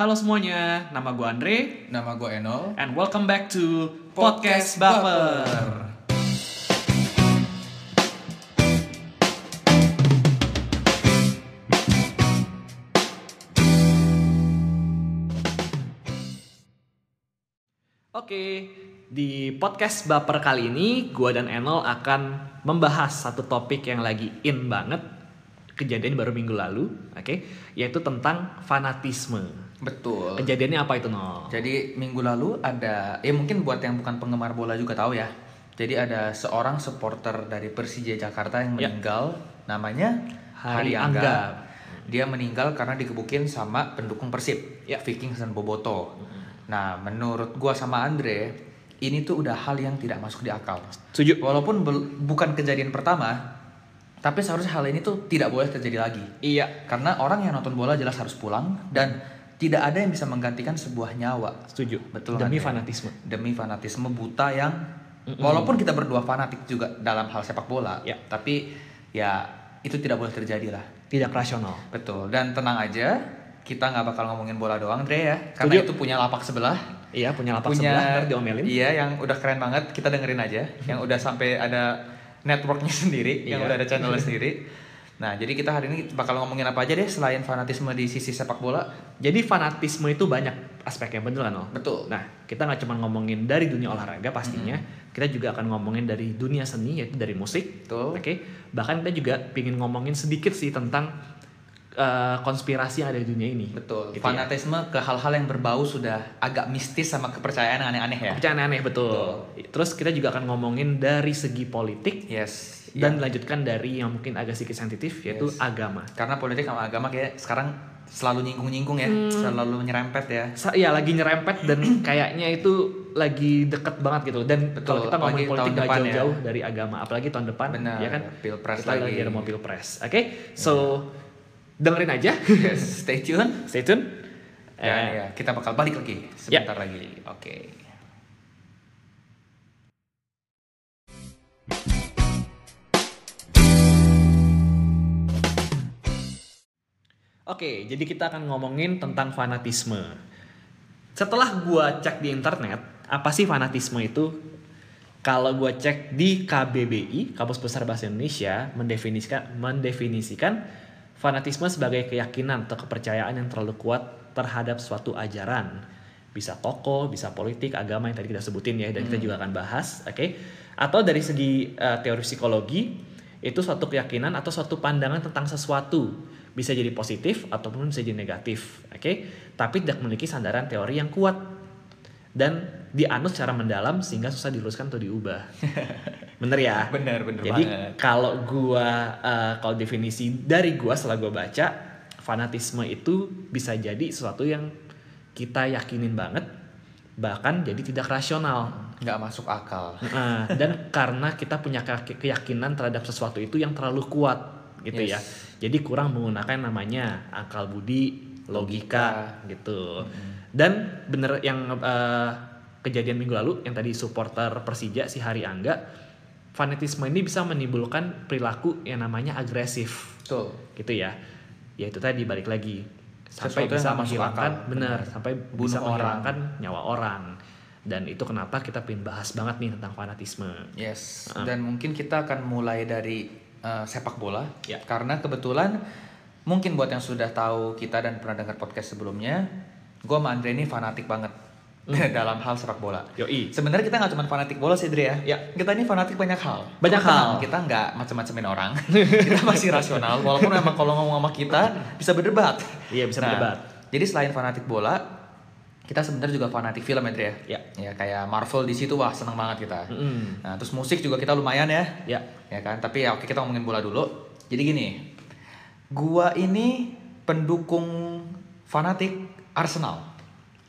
Halo semuanya, nama gue Andre Nama gue Enol. and welcome back to Podcast Baper. Oke, di podcast Baper kali ini gue dan Enol akan membahas satu topik yang lagi in banget kejadian baru minggu lalu, oke, yaitu tentang fanatisme. Betul. Kejadiannya apa itu Nol? Jadi minggu lalu ada, ya mungkin buat yang bukan penggemar bola juga tahu ya. Jadi ada seorang supporter dari Persija Jakarta yang Ya. meninggal, namanya Hari Hari Angga. Angga. Dia meninggal karena dikebukin sama pendukung Persib, Ya. Viking dan Boboto. Nah, menurut gua sama Andre, ini tuh udah hal yang tidak masuk di akal. Setuju. Walaupun bukan kejadian pertama, tapi seharusnya hal ini tuh tidak boleh terjadi lagi. Iya, Karena orang yang nonton bola jelas harus pulang dan tidak ada yang bisa menggantikan sebuah nyawa setuju. Betul, Demi Andre. fanatisme. demi fanatisme buta yang walaupun kita berdua fanatik juga dalam hal sepak bola, Ya. tapi ya itu tidak boleh terjadi lah. Tidak rasional. Betul. Dan tenang aja, kita nggak bakal ngomongin bola doang, Dre ya, karena Setuju. itu punya lapak sebelah. Iya, punya lapak punya sebelah ntar diomelin. Iya, yang udah keren banget. Kita dengerin aja, yang udah sampai ada networknya sendiri, yang Iya. udah ada channelnya sendiri. Nah, jadi kita hari ini bakal ngomongin apa aja deh selain fanatisme di sisi sepak bola. Jadi fanatisme itu banyak aspeknya, bener kan? Betul. Nah, kita nggak cuma ngomongin dari dunia olahraga pastinya, kita juga akan ngomongin dari dunia seni, yaitu dari musik. Betul. Oke, bahkan kita juga pingin ngomongin sedikit sih tentang eh, konspirasi yang ada di dunia ini. Betul. Gitu ya. Fanatisme ke hal-hal yang berbau sudah agak mistis sama kepercayaan aneh-aneh ya. Kepercayaan aneh betul. Terus kita juga akan ngomongin dari segi politik Yes. Dan Dan dilanjutkan dari yang mungkin agak sedikit sensitif yaitu Yes. agama. karena politik sama agama kayak sekarang selalu nyinggung-nyinggung ya, Hmm. selalu nyerempet ya. Sa- ya lagi nyerempet dan kayaknya itu lagi deket banget gitu dan Betul, kalau kita ngomongin politik gak depan ya. jauh-jauh dari agama apalagi tahun depan Benar, ya kan pilpres kita lagi. lagi. ada mau pilpres oke so dengerin aja Yes, stay tune. stay tune Dan Eh, ya, kita bakal balik lagi sebentar lagi. Oke. Oke, jadi kita akan ngomongin tentang fanatisme. Setelah gua cek di internet, apa sih fanatisme itu? Kalau gua cek di KBBI, Kamus Besar Bahasa Indonesia, mendefinisikan mendefinisikan fanatisme sebagai keyakinan atau kepercayaan yang terlalu kuat terhadap suatu ajaran. Bisa tokoh, bisa politik, agama yang tadi kita sebutin ya, dan kita juga akan bahas, oke? Atau dari segi eh, teori psikologi, itu suatu keyakinan atau suatu pandangan tentang sesuatu bisa jadi positif ataupun bisa jadi negatif, oke? Tapi tidak memiliki sandaran teori yang kuat dan dianut secara mendalam sehingga susah diluruskan atau diubah. Bener ya? Bener, bener Jadi banget. kalau gua eh, kalau definisi dari gua setelah gua baca, fanatisme itu bisa jadi sesuatu yang kita yakinin banget bahkan jadi tidak rasional. Nggak masuk akal. Nah, dan karena kita punya ke- keyakinan terhadap sesuatu itu yang terlalu kuat gitu Yes. ya. Jadi kurang menggunakan namanya akal budi, logika, gitu. Dan bener yang eh, kejadian minggu lalu yang tadi supporter Persija si Hari Angga, fanatisme ini bisa menimbulkan perilaku yang namanya agresif Tuh. gitu ya. Ya itu tadi balik lagi sampai Sesuatu bisa menghilangkan benar Benar. sampai Bunuh bisa orang. menghilangkan nyawa orang. Dan itu kenapa kita pengen bahas banget nih tentang fanatisme. Yes. Ah. Dan mungkin kita akan mulai dari uh, sepak bola. Ya. Karena kebetulan mungkin buat yang sudah tahu kita dan pernah dengar podcast sebelumnya, gue sama Andre ini fanatik banget dalam hal sepak bola. Yoi. Sebenarnya kita nggak cuma fanatik bola sih, Dre ya. Ya. Kita ini fanatik banyak hal. Banyak Cuma hal. tenang, Kita nggak macam-macamin orang. kita masih rasional. Walaupun memang kalau ngomong sama kita bisa berdebat. Iya, bisa Nah, berdebat. Jadi selain fanatik bola, kita sebenarnya juga fanatik film ya, Dre ya. Ya. Ya kayak Marvel di situ wah seneng banget kita. Mm-mm. Nah, terus musik juga kita lumayan ya. Ya. Ya kan? Tapi ya oke kita ngomongin bola dulu. Jadi gini. Gua ini pendukung fanatik Arsenal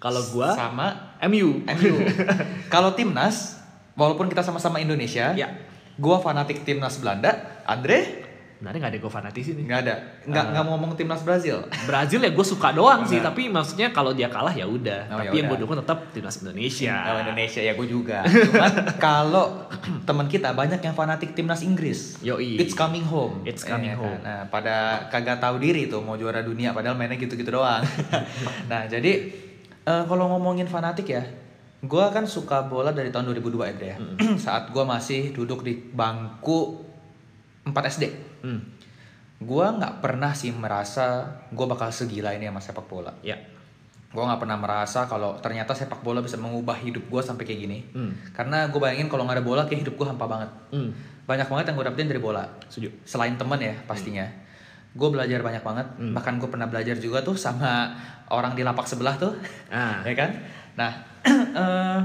Kalau gua sama MU. MU. Kalau timnas, walaupun kita sama-sama Indonesia, Ya. gua fanatik timnas Belanda, Andre Sebenarnya nggak ada gue fanatis ini. Nggak ada. Nggak Ah. nggak mau ngomong timnas Brazil. Brazil ya gue suka doang sih, tapi maksudnya kalau dia kalah ya udah. Oh, tapi ya yang gue dukung tetap timnas Indonesia. Oh, Indonesia ya gue juga. Cuman kalau teman kita banyak yang fanatik timnas Inggris. Yoi. It's coming home. It's coming Iya home. kan? Nah, pada kagak tahu diri tuh mau juara dunia padahal mainnya gitu-gitu doang. nah, jadi eh, kalau ngomongin fanatik ya, gua kan suka bola dari tahun 2002 ya, Dre, ya. Saat gua masih duduk di bangku 4 SD. Hmm. Gua nggak pernah sih merasa gua bakal segila ini sama sepak bola. Ya. Gue nggak pernah merasa kalau ternyata sepak bola bisa mengubah hidup gue sampai kayak gini. Hmm. Karena gue bayangin kalau nggak ada bola kayak hidup gue hampa banget. Hmm. Banyak banget yang gue dapetin dari bola. Setuju. Selain temen ya pastinya. Gue belajar banyak banget. Hmm. Bahkan gue pernah belajar juga tuh sama orang di lapak sebelah tuh. Ah. ya kan? Nah, eh,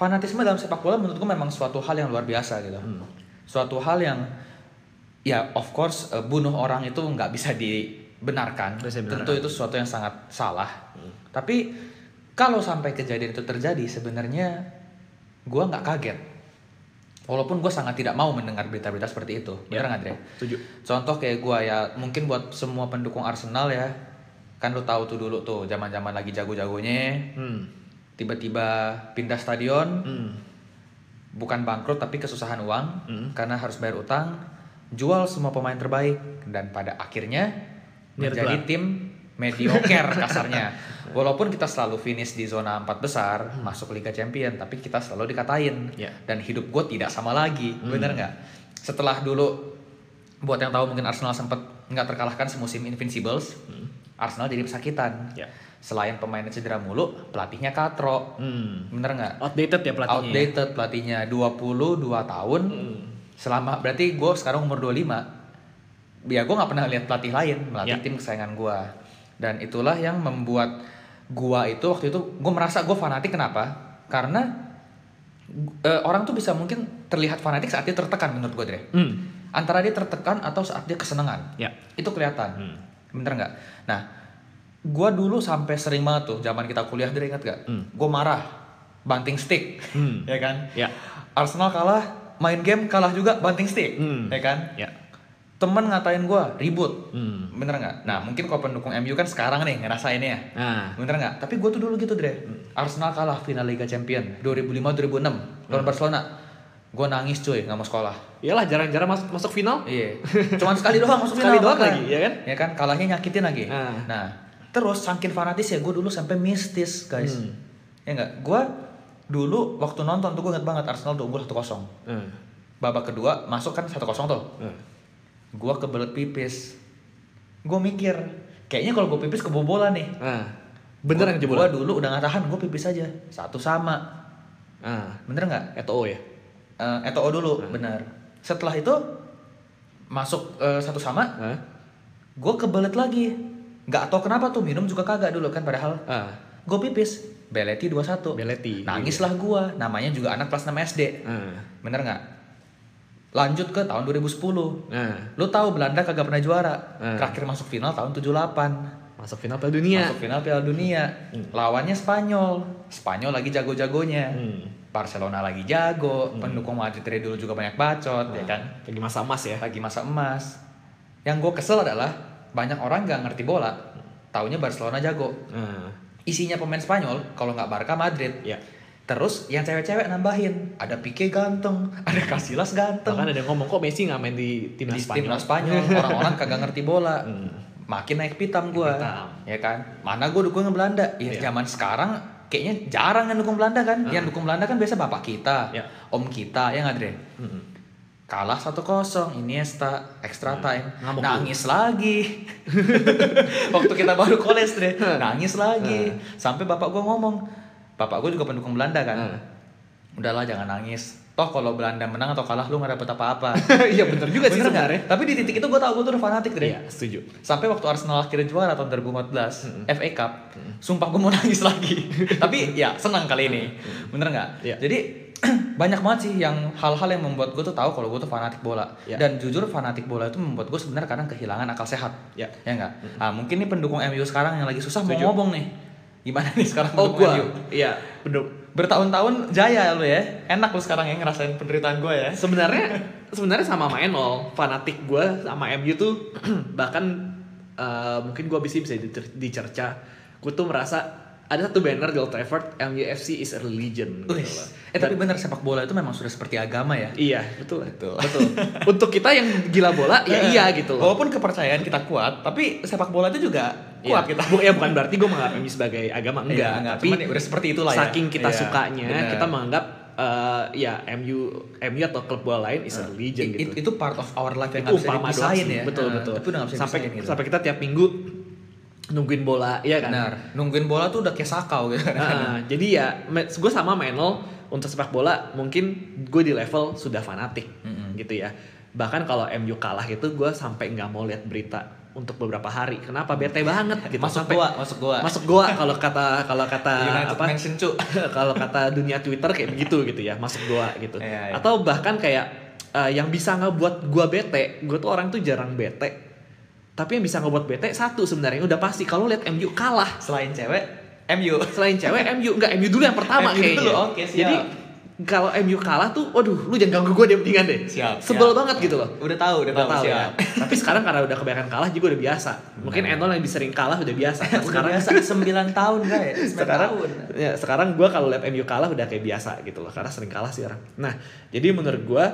fanatisme dalam sepak bola menurut gue memang suatu hal yang luar biasa gitu. Hmm. Suatu hal yang ya of course eh, bunuh orang itu nggak bisa dibenarkan. Bisa. Tentu itu sesuatu yang sangat salah. Tapi kalau sampai kejadian itu terjadi sebenarnya gue nggak kaget. Walaupun gue sangat tidak mau mendengar berita-berita seperti itu. Ya. nggak, Dre? Setuju. Contoh kayak gue ya, mungkin buat semua pendukung Arsenal ya, kan lu tahu tuh dulu tuh zaman-zaman lagi jago-jagonya, Hmm. tiba-tiba pindah stadion, Hmm. bukan bangkrut tapi kesusahan uang Hmm. karena harus bayar utang, jual semua pemain terbaik dan pada akhirnya menjadi Nirgla. tim mediocre kasarnya. Walaupun kita selalu finish di zona empat besar, masuk Liga Champion, tapi kita selalu dikatain. Ya. Dan hidup gue tidak sama lagi, bener nggak? Setelah dulu, buat yang tahu mungkin Arsenal sempat nggak terkalahkan semusim Invincibles, Arsenal jadi pesakitan. Ya. Selain pemainnya cedera mulu, pelatihnya katro, Hmm. bener nggak? Outdated ya pelatihnya. ya? Outdated pelatihnya 22 tahun. Hmm. Selama berarti gue sekarang umur 25. Ya gue nggak pernah lihat pelatih lain melatih Ya. tim kesayangan gue. Dan itulah yang membuat gua itu waktu itu gue merasa gue fanatik kenapa? Karena eh, orang tuh bisa mungkin terlihat fanatik saat dia tertekan menurut gue Dre. Hmm. Antara dia tertekan atau saat dia kesenangan. Ya. Itu kelihatan. Hmm. Bener nggak? Nah, gua dulu sampai sering banget tuh zaman kita kuliah Dre ingat gak? Hmm. Gue marah, banting stick, Hmm. ya kan? Ya. Arsenal kalah, main game kalah juga banting stick, Hmm. ya kan? Ya. Temen ngatain gua ribut, Hmm. bener nggak? Nah mungkin kalau pendukung MU kan sekarang nih ngerasainnya ya, Nah. bener nggak? Tapi gue tuh dulu gitu Dre, Arsenal kalah final Liga Champion 2005-2006 lawan Barcelona, gue nangis cuy nggak mau sekolah. Iyalah jarang-jarang masuk masuk final. Iya, cuman sekali doang masuk Sekali final, doang makanya. lagi, ya kan? Ya kan, kalahnya nyakitin lagi. Ah. Nah, terus saking fanatis ya gue dulu sampai mistis guys. Hmm. Ya enggak, gue dulu waktu nonton tuh gue inget banget Arsenal tuh unggul 1-0. Hmm. Babak kedua masuk kan 1-0 tuh. Hmm. Gue kebelet pipis. Gue mikir, kayaknya kalau gue pipis kebobolan nih. Nah. Bener yang Gue jebolan. dulu udah gak tahan, gue pipis aja. Satu sama. Ah. Bener nggak? Eto'o ya. Eh, Eto'o dulu, Hmm. bener. Setelah itu masuk eh, satu sama, Hah? gue kebelet lagi nggak tahu kenapa tuh minum juga kagak dulu kan padahal Ah. gue pipis beleti 21 Beleti. nangis lah gue namanya juga anak kelas 6 SD Ah. bener nggak lanjut ke tahun 2010 Nah. lu tahu Belanda kagak pernah juara Hmm. terakhir masuk final tahun 78 Masuk final Piala Dunia. masuk final Piala Dunia lawannya Spanyol Spanyol lagi jago-jagonya Hmm. Barcelona lagi jago pendukung Madrid dari dulu juga banyak bacot ya kan Lagi masa emas ya. lagi masa emas. Yang gue kesel adalah banyak orang nggak ngerti bola, taunya Barcelona jago. Nah. Isinya pemain Spanyol, kalau nggak Barca Madrid. Ya. Terus yang cewek-cewek nambahin, ada Pique ganteng, ada Casillas ganteng. Bahkan ada yang ngomong kok Messi nggak main di timnas tim Spanyol. Spanyol, orang-orang kagak ngerti bola. Hmm. Makin naik pitam gue, ya kan? Mana gue dukung Belanda? Ya Iya. zaman sekarang kayaknya jarang yang dukung Belanda kan? Ah. Yang dukung Belanda kan biasa bapak kita, Ya. om kita, ya nggak Dre? Hmm. Kalah 1-0 Iniesta extra time. Ngamuk nangis lagi. Waktu kita baru college deh nangis lagi. Sampai bapak gua ngomong bapak gua juga pendukung Belanda kan? Hmm. udahlah jangan nangis. Toh kalau Belanda menang atau kalah lu nggak dapet apa-apa. Iya bener juga sih sebenarnya. tapi di titik itu gua tau gua tuh udah fanatik deh Iya, setuju. sampai waktu Arsenal akhirnya juara tahun 2014 FA Cup sumpah gue mau nangis lagi. Tapi ya senang kali ini. Bener nggak? Iya. jadi banyak banget sih yang hal-hal yang membuat gue tuh tahu kalau gue tuh fanatik bola Iya. dan jujur fanatik bola itu membuat gue sebenarnya kadang kehilangan akal sehat Ya. ya nggak nah mungkin nih pendukung MU sekarang yang lagi susah Setuju. mau ngomong nih gimana nih sekarang Oh pendukung gua, MU iya penduk bertahun-tahun jaya lu ya. Enak lu sekarang yang ngerasain penderitaan gue ya. sebenarnya sebenarnya sama sama Enol fanatik gue sama MU tuh bahkan eh, mungkin gue bisa bisa dicer- dicerca gue tuh merasa ada satu banner di Old Trafford MUFC is a religion gitu loh. Eh tapi bener sepak bola itu memang sudah seperti agama ya. iya betul Betul. betul untuk kita yang gila bola ya iya gitu loh Walaupun kepercayaan kita kuat, tapi sepak bola itu juga kuat Iya. kita. Bu- ya bukan berarti gue menganggap MU sebagai agama enggak, Iya, enggak. tapi Cuman ya udah seperti itulah ya. saking kita Iya, sukanya bener. kita menganggap eh, ya MU MU atau klub bola lain is a religion It- gitu it- itu part of our life yang itu bisa doang dipisahin ya. betul betul Tapi udah nggak bisa sampai dipisahin gitu. sampai kita tiap minggu nungguin bola ya kan? Benar. Nungguin bola tuh udah kayak sakau gitu. Nah, jadi ya gue sama Menol untuk sepak bola mungkin gue di level sudah fanatik Mm-mm. gitu ya. Bahkan kalau MU kalah itu gue sampai nggak mau lihat berita untuk beberapa hari. Kenapa? Bete banget gitu. Masuk sampai gua, masuk gua. masuk gua. Kalau kata kalau kata United apa? kalau kata dunia Twitter kayak begitu gitu ya. Masuk gua gitu. Iya, iya. atau bahkan kayak eh, yang bisa ngebuat gua bete gua tuh orang tuh jarang bete tapi yang bisa ngebuat bete satu sebenarnya udah pasti kalau lihat MU kalah Selain cewek, MU. selain cewek MU enggak MU dulu yang pertama MU kayaknya dulu, oke, siap. jadi kalau MU kalah tuh waduh lu jangan ganggu gua deh mendingan deh Siap, sebel siap. banget gitu loh Udah tahu, udah Udah tahu, ya. Tapi sekarang karena udah kebanyakan kalah juga udah biasa. Mungkin Nah. Enol yang lebih sering kalah udah biasa. Nah, sekarang biasa 9 tahun guys. 9 sekarang tahun. ya sekarang gue kalau lihat MU kalah udah kayak biasa gitu loh karena sering kalah sih orang. Nah jadi menurut gue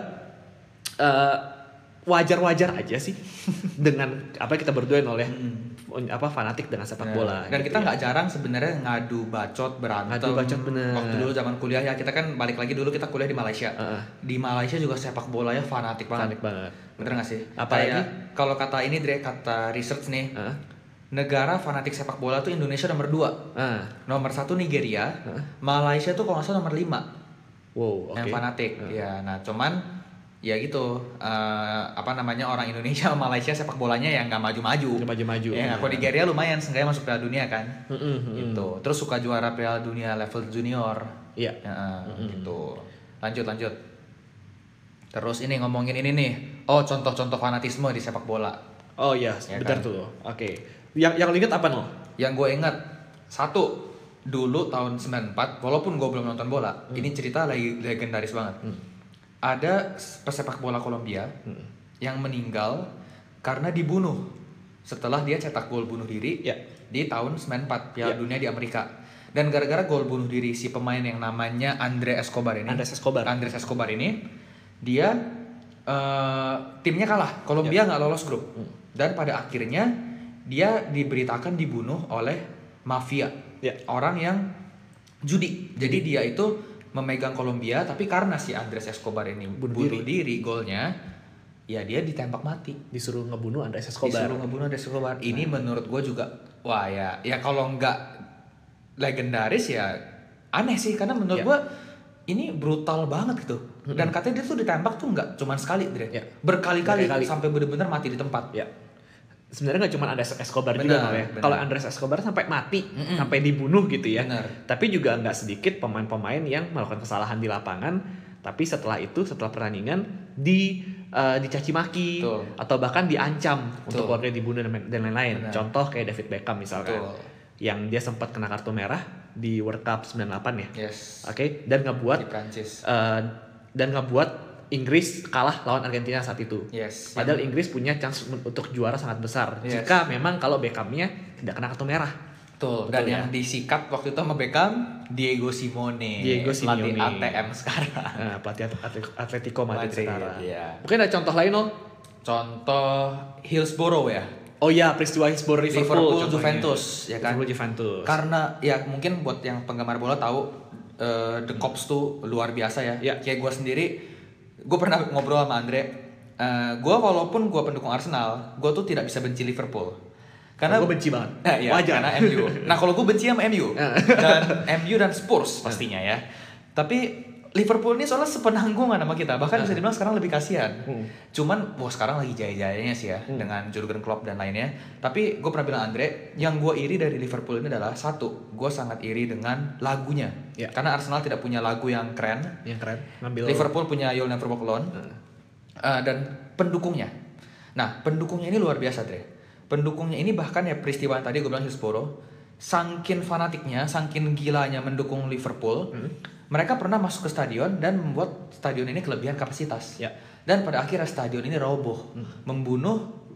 eh, wajar-wajar aja sih dengan apa kita berdua Nol ya apa fanatik dengan sepak Bener. bola. Hmm. Dan gitu kita ya. nggak jarang sebenarnya ngadu bacot berantem. Ngadu bacot, bener. Waktu dulu zaman kuliah ya kita kan balik lagi dulu kita kuliah di Malaysia. Heeh. Di Malaysia juga sepak bolanya fanatik banget. fanatik banget. Bener gak sih? Apalagi? Kayak kalau kata ini Dre, kata research nih, Heeh. negara fanatik sepak bola tuh Indonesia nomor 2 Ah, Nomor satu Nigeria, Malaysia tuh kalau nggak salah nomor 5 wow, oke. yang fanatik. Heeh. Ya, nah cuman ya gitu eh, apa namanya orang Indonesia Malaysia sepak bolanya yang nggak maju-maju. Nggak maju-maju. Ya, Nah. kalau Nigeria lumayan seenggaknya masuk Piala Dunia kan. Mm-mm, mm-mm. Gitu. Terus suka juara Piala Dunia level junior. Iya. Ya, gitu. Lanjut lanjut. Terus ini ngomongin ini nih. Oh, contoh-contoh fanatisme di sepak bola. Oh iya, Ya benar kan? tuh. Oke. Yang yang lu inget apa Nol? Yang gue ingat satu dulu tahun 94 walaupun gue belum nonton bola, Hmm. ini cerita lagi legendaris banget. Ada pesepak bola Kolombia Hmm. yang meninggal karena dibunuh setelah dia cetak gol bunuh diri Ya. di tahun 94 Piala Ya. Dunia di Amerika. Dan gara-gara gol bunuh diri si pemain yang namanya Andre Escobar ini, Andres Escobar. Andres Escobar ini, dia eh, timnya kalah. Kolombia Ya. nggak lolos grup. Hmm. Dan pada akhirnya dia diberitakan dibunuh oleh mafia, Ya. orang yang judi. Jadi dia itu memegang Kolombia, tapi karena si Andres Escobar ini Bunuh bunuh, diri. golnya, ya dia ditembak mati. Disuruh ngebunuh Andres Escobar. Disuruh ngebunuh Andres Escobar. Ini menurut gue juga, wah ya, ya kalau nggak legendaris ya aneh sih, karena menurut Ya. gue ini brutal banget gitu. Dan katanya dia tuh ditembak tuh nggak cuma sekali, Dre. Ya. Berkali-kali Berkali-kali. sampai bener-bener mati di tempat. Ya. Sebenarnya nggak cuma Andres Escobar Benar, juga ya. Kalau Andres Escobar sampai mati, Mm-mm. sampai dibunuh gitu ya. Benar. Tapi juga nggak sedikit pemain-pemain yang melakukan kesalahan di lapangan, tapi setelah itu setelah pertandingan di eh, dicaci maki Betul. atau bahkan diancam untuk Betul. keluarga dibunuh dan lain-lain. Contoh kayak David Beckham misalkan. Betul. Yang dia sempat kena kartu merah di World Cup 98 ya. Yes. Oke, dan ngebuat Di Prancis. eh, dan ngebuat Inggris kalah lawan Argentina saat itu. Yes. Padahal Inggris punya chance untuk juara sangat besar Yes. jika memang kalau Beckhamnya tidak kena kartu merah. Betul. Betul Dan ya. yang disikat waktu itu sama Beckham, Diego Simone. Diego Pelatih Simeone. ATM sekarang. Nah, pelatih Atlet- Atletico Madrid, Madrid, sekarang. iya. Mungkin ada contoh lain Nol? Contoh Hillsborough ya. Oh iya, peristiwa Hillsborough Liverpool, Liverpool. Juventus, ya kan? Liverpool Juventus. Karena ya mungkin buat yang penggemar bola tahu eh, The Cops tuh luar biasa ya. Ya. Kayak gue sendiri, gue pernah ngobrol sama Andre. eh gue walaupun gue pendukung Arsenal, gue tuh tidak bisa benci Liverpool. Karena gue benci banget. Nah, iya, Wajar. karena MU. Nah, kalau gue benci sama MU dan MU dan Spurs pastinya ya. Tapi Liverpool ini soalnya sepenanggungan sama kita. Bahkan bisa dibilang sekarang lebih kasihan. Hmm. Cuman, wah sekarang lagi jaya-jayanya sih ya dengan Jurgen Klopp dan lainnya. Tapi gue pernah bilang Andre, yang gue iri dari Liverpool ini adalah satu, gue sangat iri dengan lagunya. Ya. Karena Arsenal tidak punya lagu yang keren. Yang keren, ngambil Liverpool punya You'll Never Walk Alone. Uh, dan pendukungnya. Nah, pendukungnya ini luar biasa, Dre. Pendukungnya ini bahkan ya peristiwa yang tadi gue bilang Hillsborough, sangkin fanatiknya, sangkin gilanya mendukung Liverpool, Hmm. Mereka pernah masuk ke stadion dan membuat stadion ini kelebihan kapasitas. Ya. Dan pada akhirnya stadion ini roboh, membunuh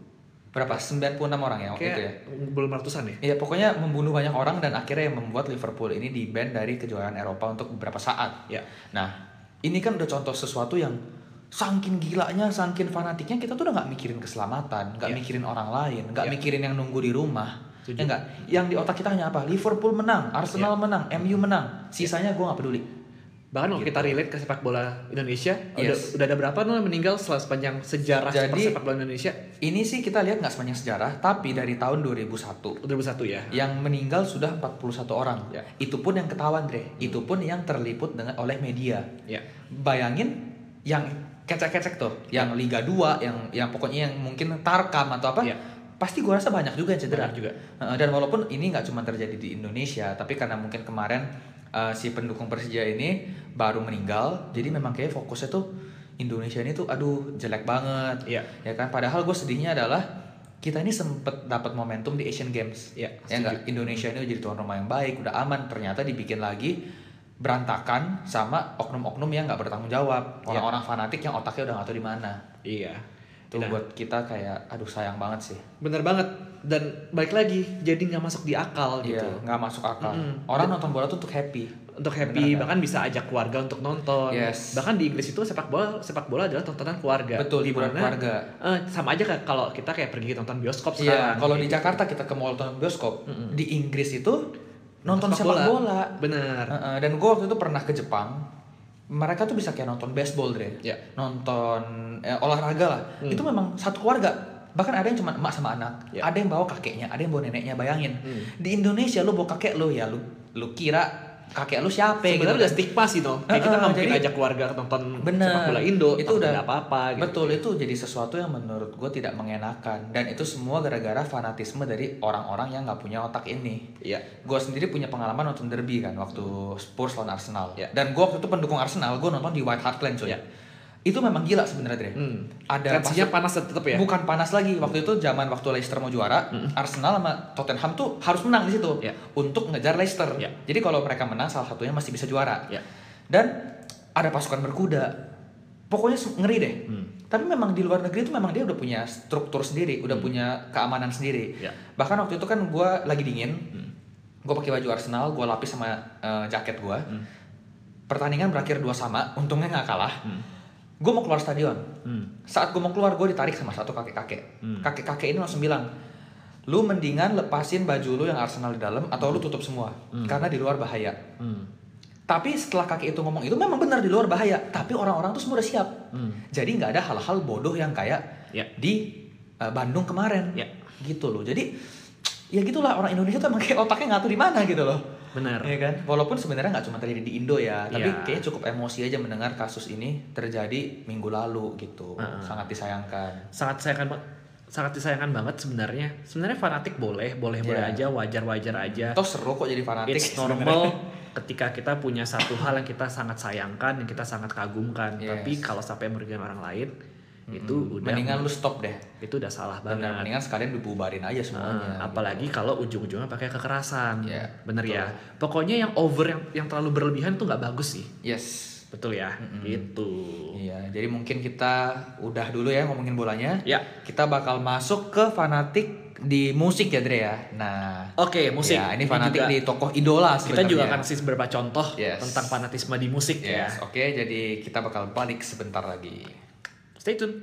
berapa? 96 orang ya waktu itu ya. Kayak belum ratusan ya? Iya pokoknya membunuh banyak orang dan akhirnya yang membuat Liverpool ini di ban dari kejuaraan Eropa untuk beberapa saat. Ya. Nah ini kan udah contoh sesuatu yang sangkin gilanya, sangkin fanatiknya kita tuh udah nggak mikirin keselamatan, nggak Ya. mikirin orang lain, nggak Ya. mikirin yang nunggu di rumah. Setuju. Ya enggak, yang di otak kita hanya apa? Liverpool menang, Arsenal Ya. menang, MU menang. Sisanya gue nggak peduli. Bahkan kalau kita relate ke sepak bola Indonesia, udah, Yes. udah ada berapa nih yang meninggal setelah sepanjang sejarah Jadi- sepak bola Indonesia? Ini sih kita lihat nggak sepanjang sejarah, tapi dari tahun 2001 2001 ya. yang meninggal sudah 41 orang. Ya. Itu pun yang ketahuan, Dre. Itu pun yang terliput dengan oleh media. Ya. Bayangin yang kecek-kecek tuh, yang Liga 2, yang yang pokoknya yang mungkin Tarkam atau apa. Ya. Pasti gua rasa banyak juga yang cedera. Banyak juga. Dan walaupun ini nggak cuma terjadi di Indonesia, tapi karena mungkin kemarin eh, si pendukung Persija ini baru meninggal, jadi memang kayak fokusnya tuh Indonesia ini tuh aduh jelek banget. Iya. Ya kan padahal gue sedihnya adalah kita ini sempet dapat momentum di Asian Games. Iya, Ya enggak Indonesia ini jadi tuan rumah yang baik, udah aman. Ternyata dibikin lagi berantakan sama oknum-oknum yang nggak bertanggung jawab. Iya. Orang-orang fanatik yang otaknya udah nggak tahu di mana. Iya. Itu Nah, buat kita kayak aduh sayang banget sih. bener banget dan balik lagi jadi nggak masuk di akal gitu. Iya, nggak masuk akal. Mm-mm. Orang nonton bola tuh untuk happy. Untuk Bener happy kan? bahkan bisa ajak keluarga untuk nonton. Yes. Bahkan di Inggris itu sepak bola sepak bola adalah tontonan keluarga. Betul, Di mana, keluarga. eh, sama aja kayak kalau kita kayak pergi nonton bioskop Iya, sekarang. kalau di Kayak Jakarta kita ke mall nonton bioskop, Mm-mm. di Inggris itu nonton Sepak bola. bola. Bener. Heeh, dan gue waktu itu pernah ke Jepang, mereka tuh bisa kayak nonton baseball, Dre. Ya. Nonton eh, olahraga lah. Hmm. Itu memang satu keluarga. Bahkan ada yang cuma emak sama anak, Ya. ada yang bawa kakeknya, ada yang bawa neneknya. Bayangin, Hmm. di Indonesia lu bawa kakek lu ya, lu lu kira kakek lu siapa gitu Sebenarnya udah kan. stigma sih no. Kayak kita nggak mungkin ajak keluarga nonton Bener. sepak bola Indo. Itu udah- ada apa-apa. Gitu. Betul itu jadi sesuatu yang menurut gue tidak mengenakan dan itu semua gara-gara fanatisme dari orang-orang yang nggak punya otak ini. Iya. Gue sendiri punya pengalaman nonton derby kan waktu Spurs lawan Arsenal. Ya. Dan gue waktu itu pendukung Arsenal, gue nonton di White Hart Lane cuy. Ya. Itu memang gila sebenarnya Dre. Hmm. Ada Tensinya panas tetap ya. Bukan panas lagi waktu itu zaman waktu Leicester mau juara, Arsenal sama Tottenham tuh harus menang di situ Ya. untuk ngejar Leicester. Ya. Jadi kalau mereka menang salah satunya masih bisa juara. Ya. Dan ada pasukan berkuda. Pokoknya ngeri deh. Hmm. Tapi memang di luar negeri itu memang dia udah punya struktur sendiri, udah punya keamanan sendiri. Ya. Bahkan waktu itu kan gue lagi dingin, Hmm. gue pakai baju Arsenal, gue lapis sama eh, jaket gue. Hmm. Pertandingan berakhir dua sama, untungnya nggak kalah. Hmm. Gue mau keluar stadion. Hmm. Saat gue mau keluar, gue ditarik sama satu kakek-kakek. Hmm. Kakek-kakek ini langsung bilang, lu mendingan lepasin baju lu yang Arsenal di dalam atau lu tutup semua, Hmm. karena di luar bahaya. Hmm. Tapi setelah kakek itu ngomong itu memang benar di luar bahaya, tapi orang-orang tuh semua udah siap. Hmm. Jadi nggak ada hal-hal bodoh yang kayak Ya. di uh, Bandung kemarin. Ya. Gitu loh. Jadi ya gitulah orang Indonesia tuh emang kayak otaknya nggak tahu di mana gitu loh. Benar. Iya kan? Walaupun sebenarnya nggak cuma terjadi di Indo ya, tapi Iya. kayaknya cukup emosi aja mendengar kasus ini terjadi minggu lalu gitu. Heeh. Sangat disayangkan. sangat disayangkan sangat disayangkan banget sebenarnya sebenarnya fanatik boleh boleh boleh Iya. aja wajar wajar aja Toh seru kok jadi fanatik. it's normal ketika kita punya satu hal yang kita sangat sayangkan yang kita sangat kagumkan Yes. tapi kalau sampai merugikan orang lain itu Mm-mm. udah mendingan lu stop deh. itu udah salah banget mendingan sekalian dibubarin aja semuanya. Nah, apalagi kalau ujung-ujungnya pakai kekerasan Iya, bener betul. ya pokoknya yang over yang yang terlalu berlebihan tuh nggak bagus sih Yes. betul ya Mm-mm. gitu Iya, jadi mungkin kita udah dulu ya ngomongin bolanya. ya Kita bakal masuk ke fanatik di musik ya Dre ya. Nah, oke musik Ya, ini fanatik juga- di tokoh idola kita sebenarnya. juga akan kasih beberapa contoh Yes. tentang fanatisme di musik ya Yes, oke. Jadi kita bakal balik sebentar lagi. Stay tune.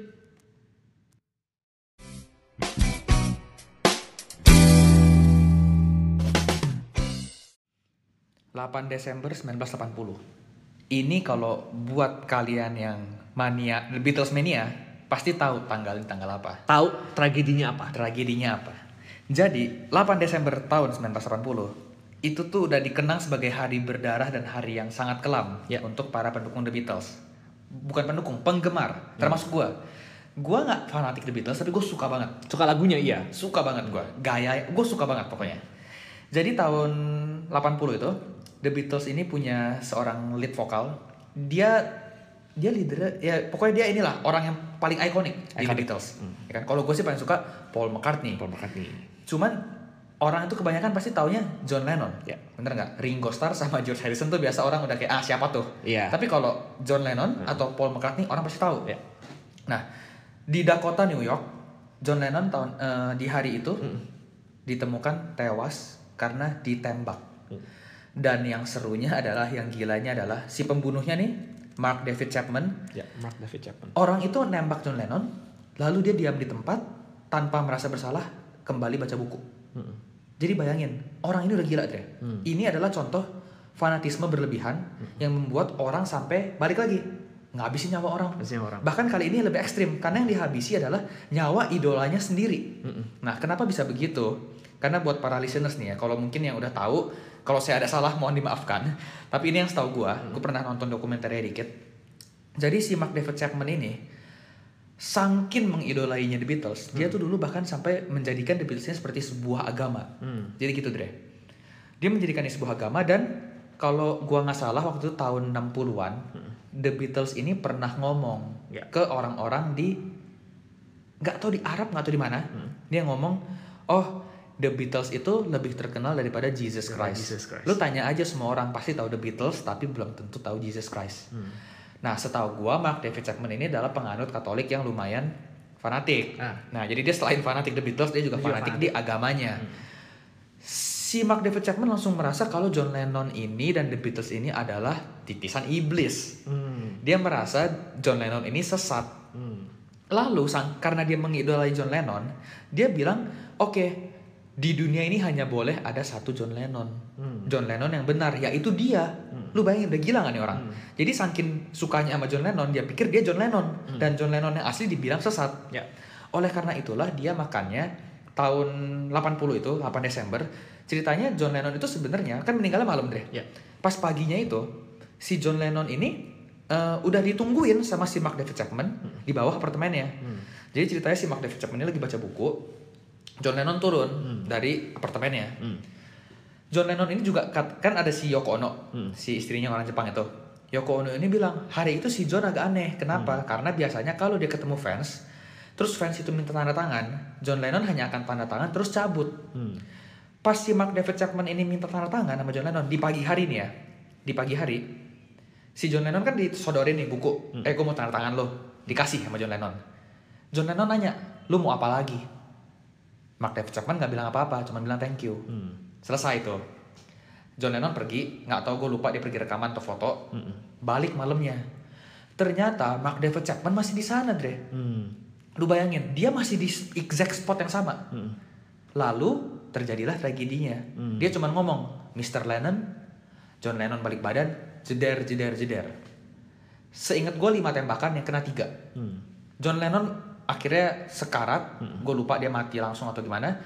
8 Desember 1980. Ini kalau buat kalian yang mania The Beatles mania pasti tahu tanggal tanggal apa. Tahu tragedinya apa? Tragedinya apa? Jadi, 8 Desember tahun 1980 itu tuh udah dikenang sebagai hari berdarah dan hari yang sangat kelam Ya. untuk para pendukung The Beatles. Bukan pendukung, penggemar, termasuk gua. Gua nggak fanatik The Beatles, tapi gue suka banget. Suka lagunya iya. Suka banget gua. Gaya, gue suka banget pokoknya. Jadi tahun 80 itu, The Beatles ini punya seorang lead vokal. Dia dia leader ya pokoknya dia inilah orang yang paling ikonik di The. Beatles. Hmm. Ya kan? Kalau gue sih paling suka Paul McCartney. Paul McCartney. Cuman orang itu kebanyakan pasti taunya John Lennon. Ya. Bener nggak? Ringo Starr sama George Harrison tuh biasa orang udah kayak ah siapa tuh. Iya. Tapi kalau John Lennon atau Paul McCartney orang pasti tahu. Ya. Nah di Dakota New York, John Lennon tahun eh, di hari itu ditemukan tewas karena ditembak. Mm. Dan yang serunya adalah yang gilanya adalah si pembunuhnya nih Mark David Chapman Ya, Mark David Chapman. Orang itu nembak John Lennon, lalu dia diam di tempat tanpa merasa bersalah, kembali baca buku. Mm. Jadi bayangin, orang ini udah gila, Dre. Hmm. Ini adalah contoh fanatisme berlebihan yang membuat orang sampai balik lagi ngabisin nyawa orang. Orang. Bahkan kali ini lebih ekstrim karena yang dihabisi adalah nyawa idolanya sendiri. Mm-mm. Nah, kenapa bisa begitu? Karena buat para listeners nih ya, kalau mungkin yang udah tahu, kalau saya ada salah mohon dimaafkan. Tapi ini yang setahu gua, gua pernah nonton dokumenternya dikit. Jadi si Mark David Chapman ini sangkin mengidolainya The Beatles, dia tuh dulu bahkan sampai menjadikan The Beatles ini seperti sebuah agama. Hmm. Jadi gitu, Dre. Dia menjadikannya sebuah agama dan kalau gua nggak salah waktu itu tahun 60-an, The Beatles ini pernah ngomong Ya. ke orang-orang di nggak tahu di Arab nggak tahu di mana. Dia ngomong, "Oh, The Beatles itu lebih terkenal daripada Jesus Christ. Jesus Christ. Lu tanya aja semua orang pasti tahu The Beatles tapi belum tentu tahu Jesus Christ. Nah, setahu gua Mark David Chapman ini adalah penganut Katolik yang lumayan fanatik. Ah. Nah, jadi dia selain fanatik The Beatles, dia juga Dia fanatik fanatik. di agamanya. Si Mark David Chapman langsung merasa kalau John Lennon ini dan The Beatles ini adalah titisan iblis. Hmm. Dia merasa John Lennon ini sesat. Hmm. Lalu sang, karena dia mengidolai John Lennon, dia bilang, "Oke, di dunia ini hanya boleh ada satu John Lennon. Hmm. John Lennon yang benar, yaitu dia." Lu bayangin udah gila gak nih orang? Hmm. Jadi saking sukanya sama John Lennon, dia pikir dia John Lennon dan John Lennon yang asli dibilang sesat. Ya. Oleh karena itulah dia makannya tahun 80 itu, 8 Desember, ceritanya John Lennon itu sebenarnya kan meninggalnya malam deh. Ya. Pas paginya itu si John Lennon ini eh, udah ditungguin sama si Mark David Chapman di bawah apartemennya. Hmm. Jadi ceritanya si Mark David Chapman ini lagi baca buku. John Lennon turun Hmm. dari apartemennya. Hmm. John Lennon ini juga kan ada si Yoko Ono, Hmm. si istrinya orang Jepang itu. Yoko Ono ini bilang hari itu si John agak aneh. Kenapa? Hmm. Karena biasanya kalau dia ketemu fans, terus fans itu minta tanda tangan, John Lennon hanya akan tanda tangan terus cabut. Hmm. Pas si Mark David Chapman ini minta tanda tangan sama John Lennon di pagi hari nih ya, di pagi hari, si John Lennon kan disodorin nih buku, Hmm. eh gue mau tanda tangan lo, dikasih sama John Lennon. John Lennon nanya, lu mau apa lagi? Mark David Chapman nggak bilang apa-apa, cuma bilang thank you. Hmm. Selesai itu. John Lennon pergi, nggak tahu gue lupa dia pergi rekaman atau foto. Hmm. Balik malamnya. Ternyata Mark David Chapman masih di sana, Dre. Hmm. Lu bayangin, dia masih di exact spot yang sama. Hmm. Lalu terjadilah tragedinya. Hmm. Dia cuma ngomong, Mr. Lennon, John Lennon balik badan, jeder, jeder, jeder. Seingat gue lima tembakan yang kena tiga. Hmm. John Lennon akhirnya sekarat, Hmm. gue lupa dia mati langsung atau gimana.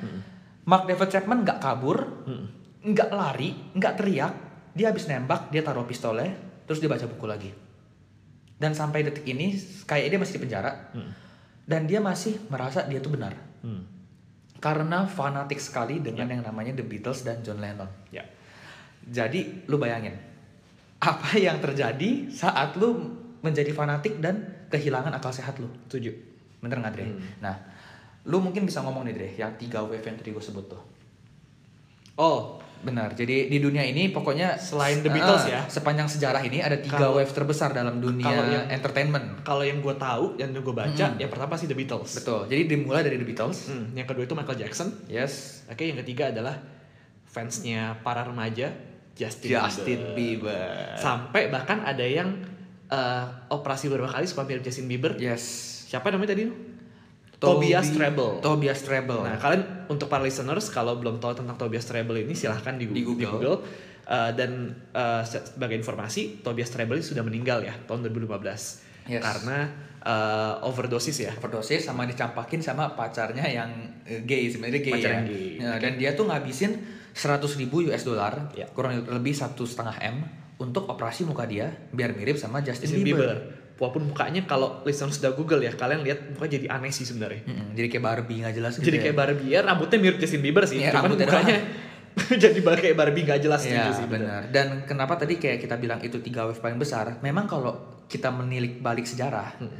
Mark David Chapman nggak kabur, Hmm. nggak lari, nggak teriak, dia habis nembak, dia taruh pistolnya, terus dia baca buku lagi. Dan sampai detik ini, kayak dia masih di penjara, Hmm. dan dia masih merasa dia tuh benar. Hmm. Karena fanatik sekali dengan yang namanya The Beatles dan John Lennon. Ya. Jadi, lu bayangin, apa yang terjadi saat lu menjadi fanatik dan kehilangan akal sehat lu. Setuju. Bener nggak, Dre? Hmm. Nah, lu mungkin bisa ngomong nih, Dre, yang tiga wave yang tadi gue sebut tuh. Oh, Benar. Jadi di dunia ini pokoknya Selain The Beatles Ah, ya. Sepanjang sejarah ini ada tiga Kalau- wave terbesar dalam dunia kalau yang- entertainment. kalau yang gue tahu, yang gue baca, Hmm. yang pertama sih The Beatles. Betul. Jadi dimulai dari The Beatles. Hmm. Yang kedua itu Michael Jackson. Yes. Oke, yang ketiga adalah fansnya para remaja Justin, Justin Bieber. Bieber. Sampai bahkan ada yang eh, operasi beberapa kali supaya mirip Justin Bieber. Yes. Siapa namanya tadi? Tobias Treble. Tobias Treble. Nah, kalian untuk para listeners kalau belum tahu tentang Tobias Treble ini silahkan di, Di Google. Google. Uh, dan uh, se- sebagai informasi, Tobias Treble ini sudah meninggal ya tahun 2015 Yes. karena uh, overdosis ya. overdosis sama dicampakin sama pacarnya yang eh, gay sebenarnya gay Pacar ya. yang gay. Ya, dan dia tuh ngabisin 100 ribu US dollar Ya. kurang lebih satu setengah m untuk operasi muka dia biar mirip sama Justin, Justin Bieber. Bieber. Walaupun mukanya kalau listeners sudah Google ya, kalian lihat mukanya jadi aneh sih sebenarnya. Mm-mm, jadi kayak Barbie nggak jelas gitu Jadi ya. kayak Barbie ya, rambutnya mirip Justin Bieber sih, Iya, cuman rambutnya mukanya jadi kayak Barbie nggak jelas Iya gitu sih. benar. Dan kenapa tadi kayak kita bilang itu tiga wave paling besar? Memang kalau kita menilik balik sejarah, Hmm.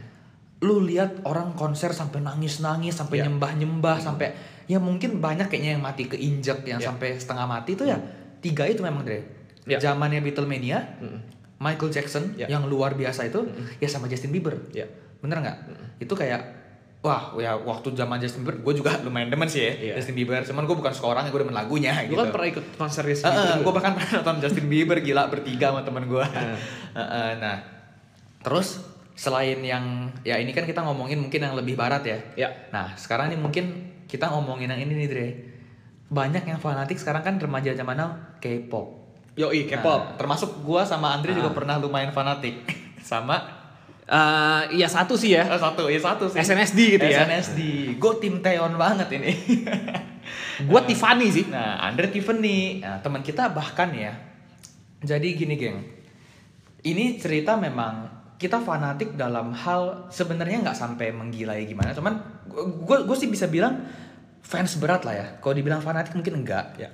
lu lihat orang konser sampai nangis-nangis, sampai Iya. nyembah-nyembah, sampai ya mungkin banyak kayaknya yang mati keinjek yang Ya. sampai setengah mati itu ya tiga itu memang Dre. Ya. Zamannya Beatlemania, Mm-mm. Michael Jackson Ya. yang luar biasa itu ya sama Justin Bieber. Ya. Bener nggak? Itu kayak wah ya waktu zaman Justin Bieber gue juga lumayan demen sih ya Iya. Justin Bieber. Cuman gue bukan suka orangnya, gue demen lagunya Gue gitu. kan pernah ikut konsernya Heeh, segitu. gue bahkan pernah nonton Justin Bieber gila bertiga sama temen gue. Heeh. nah, terus selain yang ya ini kan kita ngomongin mungkin yang lebih barat ya. Ya. Nah, sekarang nih mungkin kita ngomongin yang ini nih Dre. Banyak yang fanatik sekarang kan remaja zaman now K-pop. Yoi, K-pop. Nah, termasuk gua sama Andre juga Ah. pernah lumayan fanatik. sama Eh, iya satu sih ya. eh, satu, ya satu sih. SNSD gitu ya. SNSD. Gue tim Taeyeon banget ini. Gue Tiffany sih. Nah, Andre Tiffany, nah, teman kita bahkan ya. Jadi gini, geng. Ini cerita memang kita fanatik dalam hal sebenarnya nggak sampai menggilai gimana, cuman gue gue sih bisa bilang fans berat lah ya. Kalau dibilang fanatik mungkin enggak. Ya.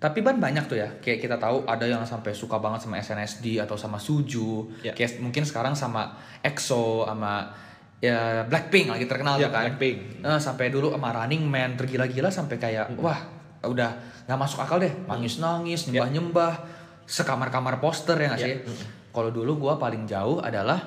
Tapi kan banyak tuh ya, kayak kita tahu ada yang sampai suka banget sama SNSD atau sama Suju, Ya. kayak mungkin sekarang sama EXO, sama ya Blackpink lagi terkenal Ya, tuh kan. Blackpink. Nah, sampai dulu sama Running Man tergila-gila sampai kayak wah udah nggak masuk akal deh. Nangis-nangis nyembah-nyembah sekamar-kamar poster ya nggak Ya. sih? Kalau dulu gua paling jauh adalah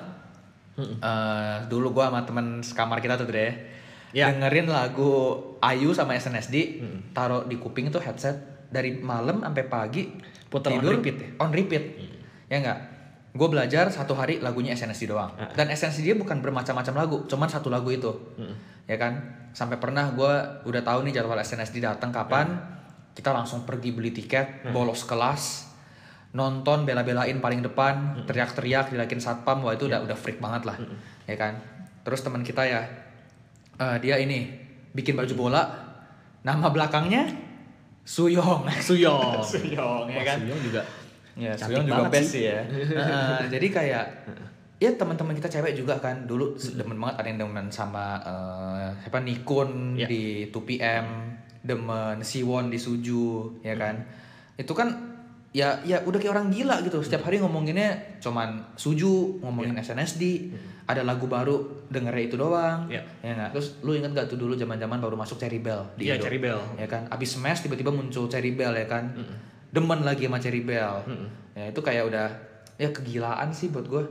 eh, dulu gua sama temen sekamar kita tuh Dre. Ya. dengerin lagu Ayu sama SNSD taruh di kuping tuh headset dari malam sampai pagi Puter on repeat ya? on repeat. Ya nggak? Gue belajar satu hari lagunya SNSD doang. Ah. dan SNSD dia bukan bermacam-macam lagu cuman satu lagu itu. Ya kan? Sampai pernah gue udah tahu nih jadwal SNSD datang kapan kita langsung pergi beli tiket bolos kelas nonton bela-belain paling depan teriak-teriak dilakin satpam wah itu udah udah freak banget lah. Ya kan? Terus teman kita ya eh, dia ini bikin baju bola nama belakangnya Suyong Suyong. Suyong ya kan Suyong juga. Ya, Suyong juga best sih. ya. Heeh, jadi kayak ya teman-teman kita cewek juga kan dulu demen banget ada yang demen sama eh, siapa Nikon Ya. di 2PM, demen Siwon di Suju, ya kan. Itu kan ya ya udah kayak orang gila gitu. Setiap hari ngomonginnya cuman Suju, ngomongin SNSD, ada lagu baru dengernya itu doang. Ya. Ya nggak? Terus lu inget gak tuh dulu zaman-zaman baru masuk Cherry Bell di Iya, Indo? Cherry Bell. ya kan abis smash tiba-tiba muncul Cherry Bell ya kan demen lagi sama Cherry Bell ya itu kayak udah ya kegilaan sih buat gue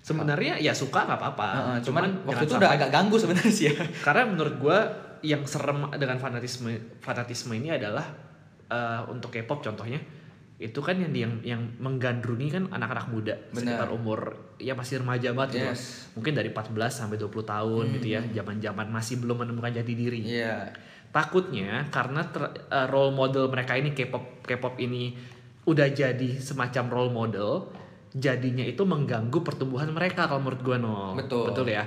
Sebenarnya ya suka nggak apa-apa. cuman, waktu jangan itu udah agak ganggu sebenarnya sih ya Karena menurut gue yang serem dengan fanatisme fanatisme ini adalah eh, untuk K-pop contohnya itu kan yang yang yang menggandrungi kan anak-anak muda Benar. sekitar umur ya masih remaja banget gitu. Yes. Mungkin dari 14 sampai 20 tahun gitu ya, zaman-zaman masih belum menemukan jati diri. iya Takutnya karena ter- eh, role model mereka ini K-pop K-pop ini udah jadi semacam role model, jadinya itu mengganggu pertumbuhan mereka kalau menurut gua no. Betul. Betul ya.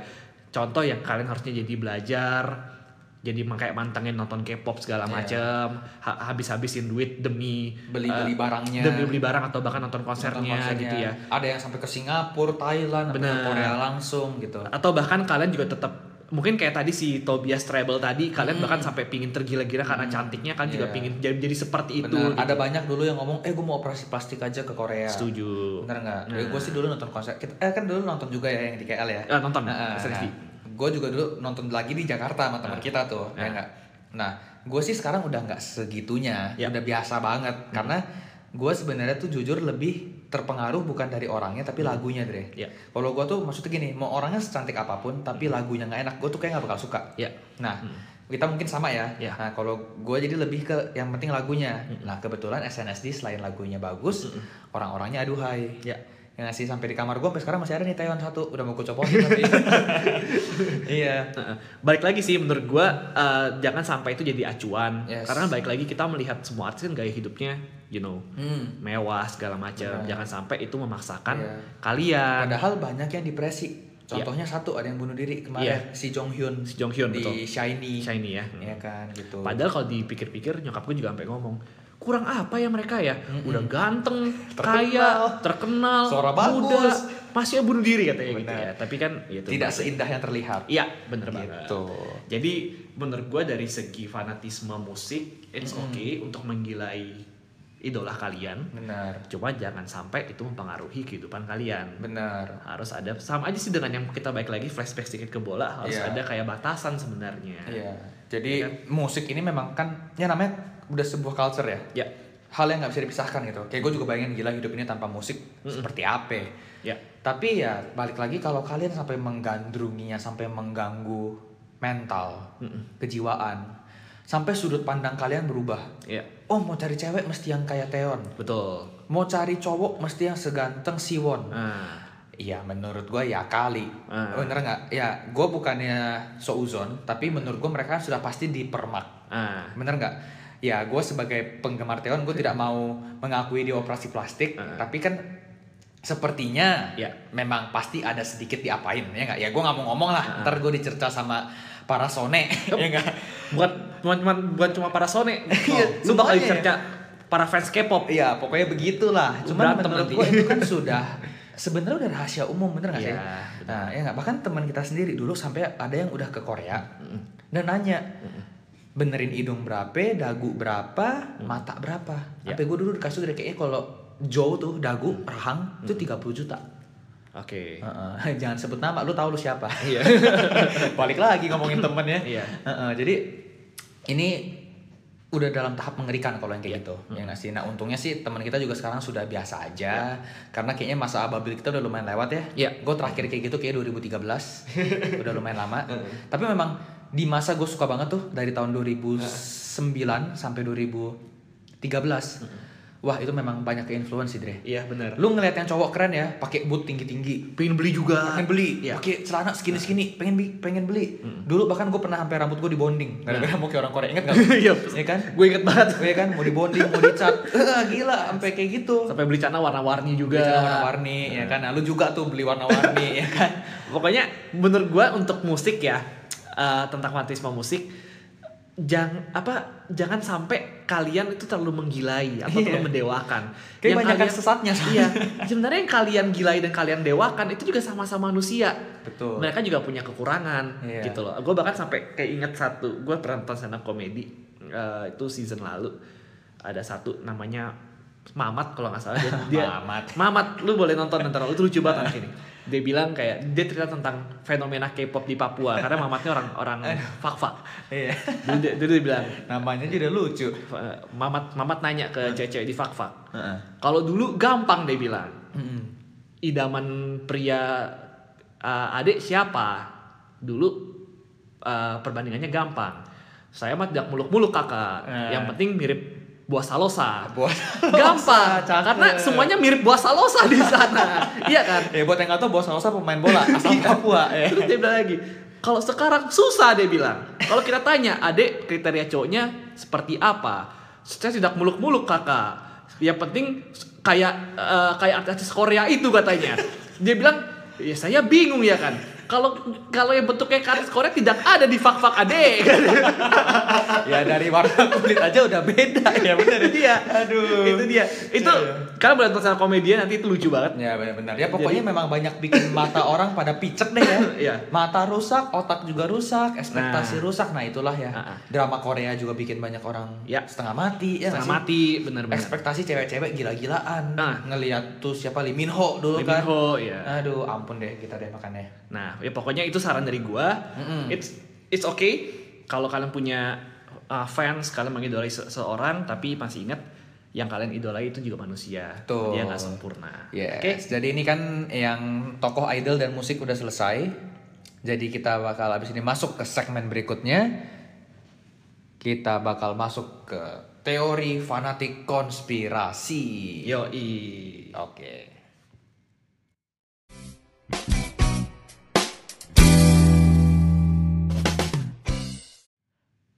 Contoh yang kalian harusnya jadi belajar, jadi kayak mantengin nonton K-pop segala Iya. macam, ha- habis-habisin duit demi Beli-beli eh, barangnya. demi beli barang atau bahkan nonton Nonton konsernya, gitu ya. ada yang sampai ke Singapura Thailand Benar. Korea langsung gitu Atau bahkan kalian juga tetap mungkin kayak tadi si Tobias Treble tadi kalian bahkan sampai pingin tergila-gila karena cantiknya kan juga Iya. pingin jadi, jadi seperti itu Benar, gitu. ada banyak dulu yang ngomong eh gue mau operasi plastik aja ke Korea setuju bener nggak Nah. gue sih dulu nonton konser kita eh kan dulu nonton juga ya yang di KL ya Eh, nonton Nah, SNSD. Gue juga dulu nonton lagi di Jakarta sama teman kita tuh, ya Nah. nggak. Nah, gue sih sekarang udah nggak segitunya, Ya. udah biasa banget. Karena gue sebenarnya tuh jujur lebih terpengaruh bukan dari orangnya tapi lagunya, Dre. Ya. Kalau gue tuh maksudnya gini, mau orangnya secantik apa pun tapi lagunya nggak enak, gue tuh kayak nggak bakal suka. ya Nah, kita mungkin sama ya. Ya. Nah, kalau gue jadi lebih ke yang penting lagunya. Nah, kebetulan SNSD selain lagunya bagus, orang-orangnya aduhai. Ya. Ya nggak sih sampai di kamar gue sampai sekarang masih ada nih Taiwan satu, udah mau gue copotin tapi. iya. Balik lagi sih menurut gua eh, jangan sampai itu jadi acuan Yes. karena balik lagi kita melihat semua artis kan gaya hidupnya you know Hmm. mewah segala macam Benar. jangan sampai itu memaksakan Iya. kalian Padahal banyak yang depresi. Contohnya satu ada yang bunuh diri kemarin Iya. si Jong Hyun. Si Jong Hyun, di betul. Shiny. shiny ya Iya kan gitu. Padahal kalau dipikir-pikir nyokap gue juga sampai ngomong kurang apa ya mereka ya udah ganteng kaya terkenal Suara muda bagus. masih bunuh diri katanya gitu ya tapi kan ya itu Tidak balik- seindah yang terlihat. iya bener banget Gitu. jadi menurut gue dari segi fanatisme musik it's okay untuk menggilai idola kalian. Benar. Cuma jangan sampai itu mempengaruhi kehidupan kalian. Benar. Harus ada sama aja sih dengan yang kita baik lagi flashback sedikit ke bola harus Iya. ada kayak batasan sebenarnya. Iya. Jadi Iya kan? musik ini memang kan ya namanya udah sebuah culture ya. Ya. Hal yang nggak bisa dipisahkan gitu. Kayak gue juga bayangin gila hidup ini tanpa musik seperti apa. Ya. Tapi ya balik lagi kalau kalian sampai menggandrunginya, sampai mengganggu mental, kejiwaan, sampai sudut pandang kalian berubah. Ya. Oh mau cari cewek mesti yang kayak Teon. Betul. Mau cari cowok mesti yang seganteng Siwon. Nah, Iya menurut gue ya kali. Ah. Bener nggak? Ya gue bukannya souzon, tapi menurut gue mereka sudah pasti dipermak. ah, Bener nggak? Ya gue sebagai penggemar Teon gue tidak mau mengakui di operasi plastik, Ah. tapi kan sepertinya Ya. memang pasti ada sedikit diapain ya nggak? Ya gue nggak mau ngomong lah. Ah. Ntar gue dicerca sama para sone ya nggak? bukan cuma cuma bukan cuma para Sone. Iya, lu bakal dicerca para fans K-pop. Iya pokoknya begitulah. Cuman Berantem menurut gue itu kan sudah sebenarnya udah rahasia umum bener nggak sih? Iya, Nah ya nggak bahkan teman kita sendiri dulu sampai ada yang udah ke Korea dan nanya benerin hidung berapa, dagu berapa, mata berapa. Ya. Sampai gue dulu dikasih dari kayaknya kalau Joe tuh dagu rahang itu 30 juta. Oke. Heeh. Jangan sebut nama, lu tahu lu siapa? Iya. Balik lagi ngomongin temen ya. Iya. Heeh, jadi ini udah dalam tahap mengerikan kalau yang kayak Iya. gitu. Ya nggak sih. Nah untungnya sih teman kita juga sekarang sudah biasa aja. Karena kayaknya masa ababil kita udah lumayan lewat ya. Iya. Gue terakhir kayak gitu kayak 2013. udah lumayan lama. Tapi memang di masa gue suka banget tuh dari tahun 2009 sampai 2013. Wah itu memang banyak ke influence sih Dre. Iya benar. Lu ngeliat yang cowok keren ya, pakai boot tinggi-tinggi, pengen beli juga. pengen beli. Iya. pakai celana skinny skinny pengen bi- pengen beli. Dulu bahkan gue pernah sampai rambut gue dibonding. Gara-gara mau kayak orang Korea. Inget gak Iya. ya kan? Gue inget banget. gue kan? Mau dibonding mau dicat. Eh, gila sampai kayak gitu. Sampai beli celana warna-warni juga. Beli celana warna-warni ya kan? Nah, lu juga tuh beli warna-warni ya kan? Pokoknya menurut gua untuk musik ya eh, tentang fanatisme musik jangan apa jangan sampai kalian itu terlalu menggilai atau Iya. terlalu mendewakan. Kayak banyak kalian- sesatnya. Iya. Sebenarnya yang kalian gilai dan kalian dewakan itu juga sama-sama manusia. betul Mereka juga punya kekurangan Iya. gitu loh. Gue bahkan sampai kayak inget satu, gue pernah nonton stand up comedy eh, itu season lalu ada satu namanya Mamat kalau nggak salah dia, dia Mamat. Mamat, lu boleh nonton nonton itu lucu banget anak ini. Dia bilang kayak dia cerita tentang fenomena K-pop di Papua karena Mamatnya orang orang fak-fak. iya Dulu dia, dulu dia bilang namanya juga lucu Mamat Mamat nanya ke cewek-cewek di fak-fak. Kalau dulu gampang dia bilang. Idaman pria uh, adik siapa? Dulu uh, perbandingannya gampang. Saya mah tidak muluk-muluk kakak. Yang penting mirip buah salosa. buat Gampang, cakep. karena semuanya mirip buah salosa di sana. iya kan? ya buat yang nggak tahu bos Salosa pemain bola asal Papua ya Terus dia bilang lagi, kalau sekarang susah dia bilang. Kalau kita tanya, adek kriteria cowoknya seperti apa? Saya tidak muluk-muluk kakak. Yang penting kayak eh, kayak artis Korea itu katanya. Dia bilang, ya saya bingung ya kan. Kalau kalau yang bentuknya artis Korea tidak ada di fak-fak adek. ya dari warna kulit aja udah beda ya bener itu dia. aduh Itu dia. Itu Iya. kalian boleh nonton sama komedian nanti itu lucu banget. Ya benar-benar. Ya pokoknya memang banyak bikin mata orang pada picek deh ya. Iya. Mata rusak, otak juga rusak, ekspektasi Nah. rusak. Nah itulah ya. Ah, ah. Drama Korea juga bikin banyak orang Ya. setengah mati ya. Setengah mati, bener-bener. Ekspektasi cewek-cewek gila-gilaan. Nah. Ngeliat tuh siapa Lee Min Ho dulu Lee kan. Min Ho, ya. Aduh, ampun deh kita deh makannya. Nah, ya pokoknya itu saran dari gua. Mm-mm. It's it's okay kalau kalian punya uh, fans, kalian mengidolai se- seorang, tapi masih ingat yang kalian idolai itu juga manusia. Tuh. Dia nggak sempurna. Yes. Oke. Jadi ini kan yang tokoh idol dan musik udah selesai. Jadi kita bakal habis ini masuk ke segmen berikutnya. Kita bakal masuk ke teori fanatik konspirasi. Yoi. Oke.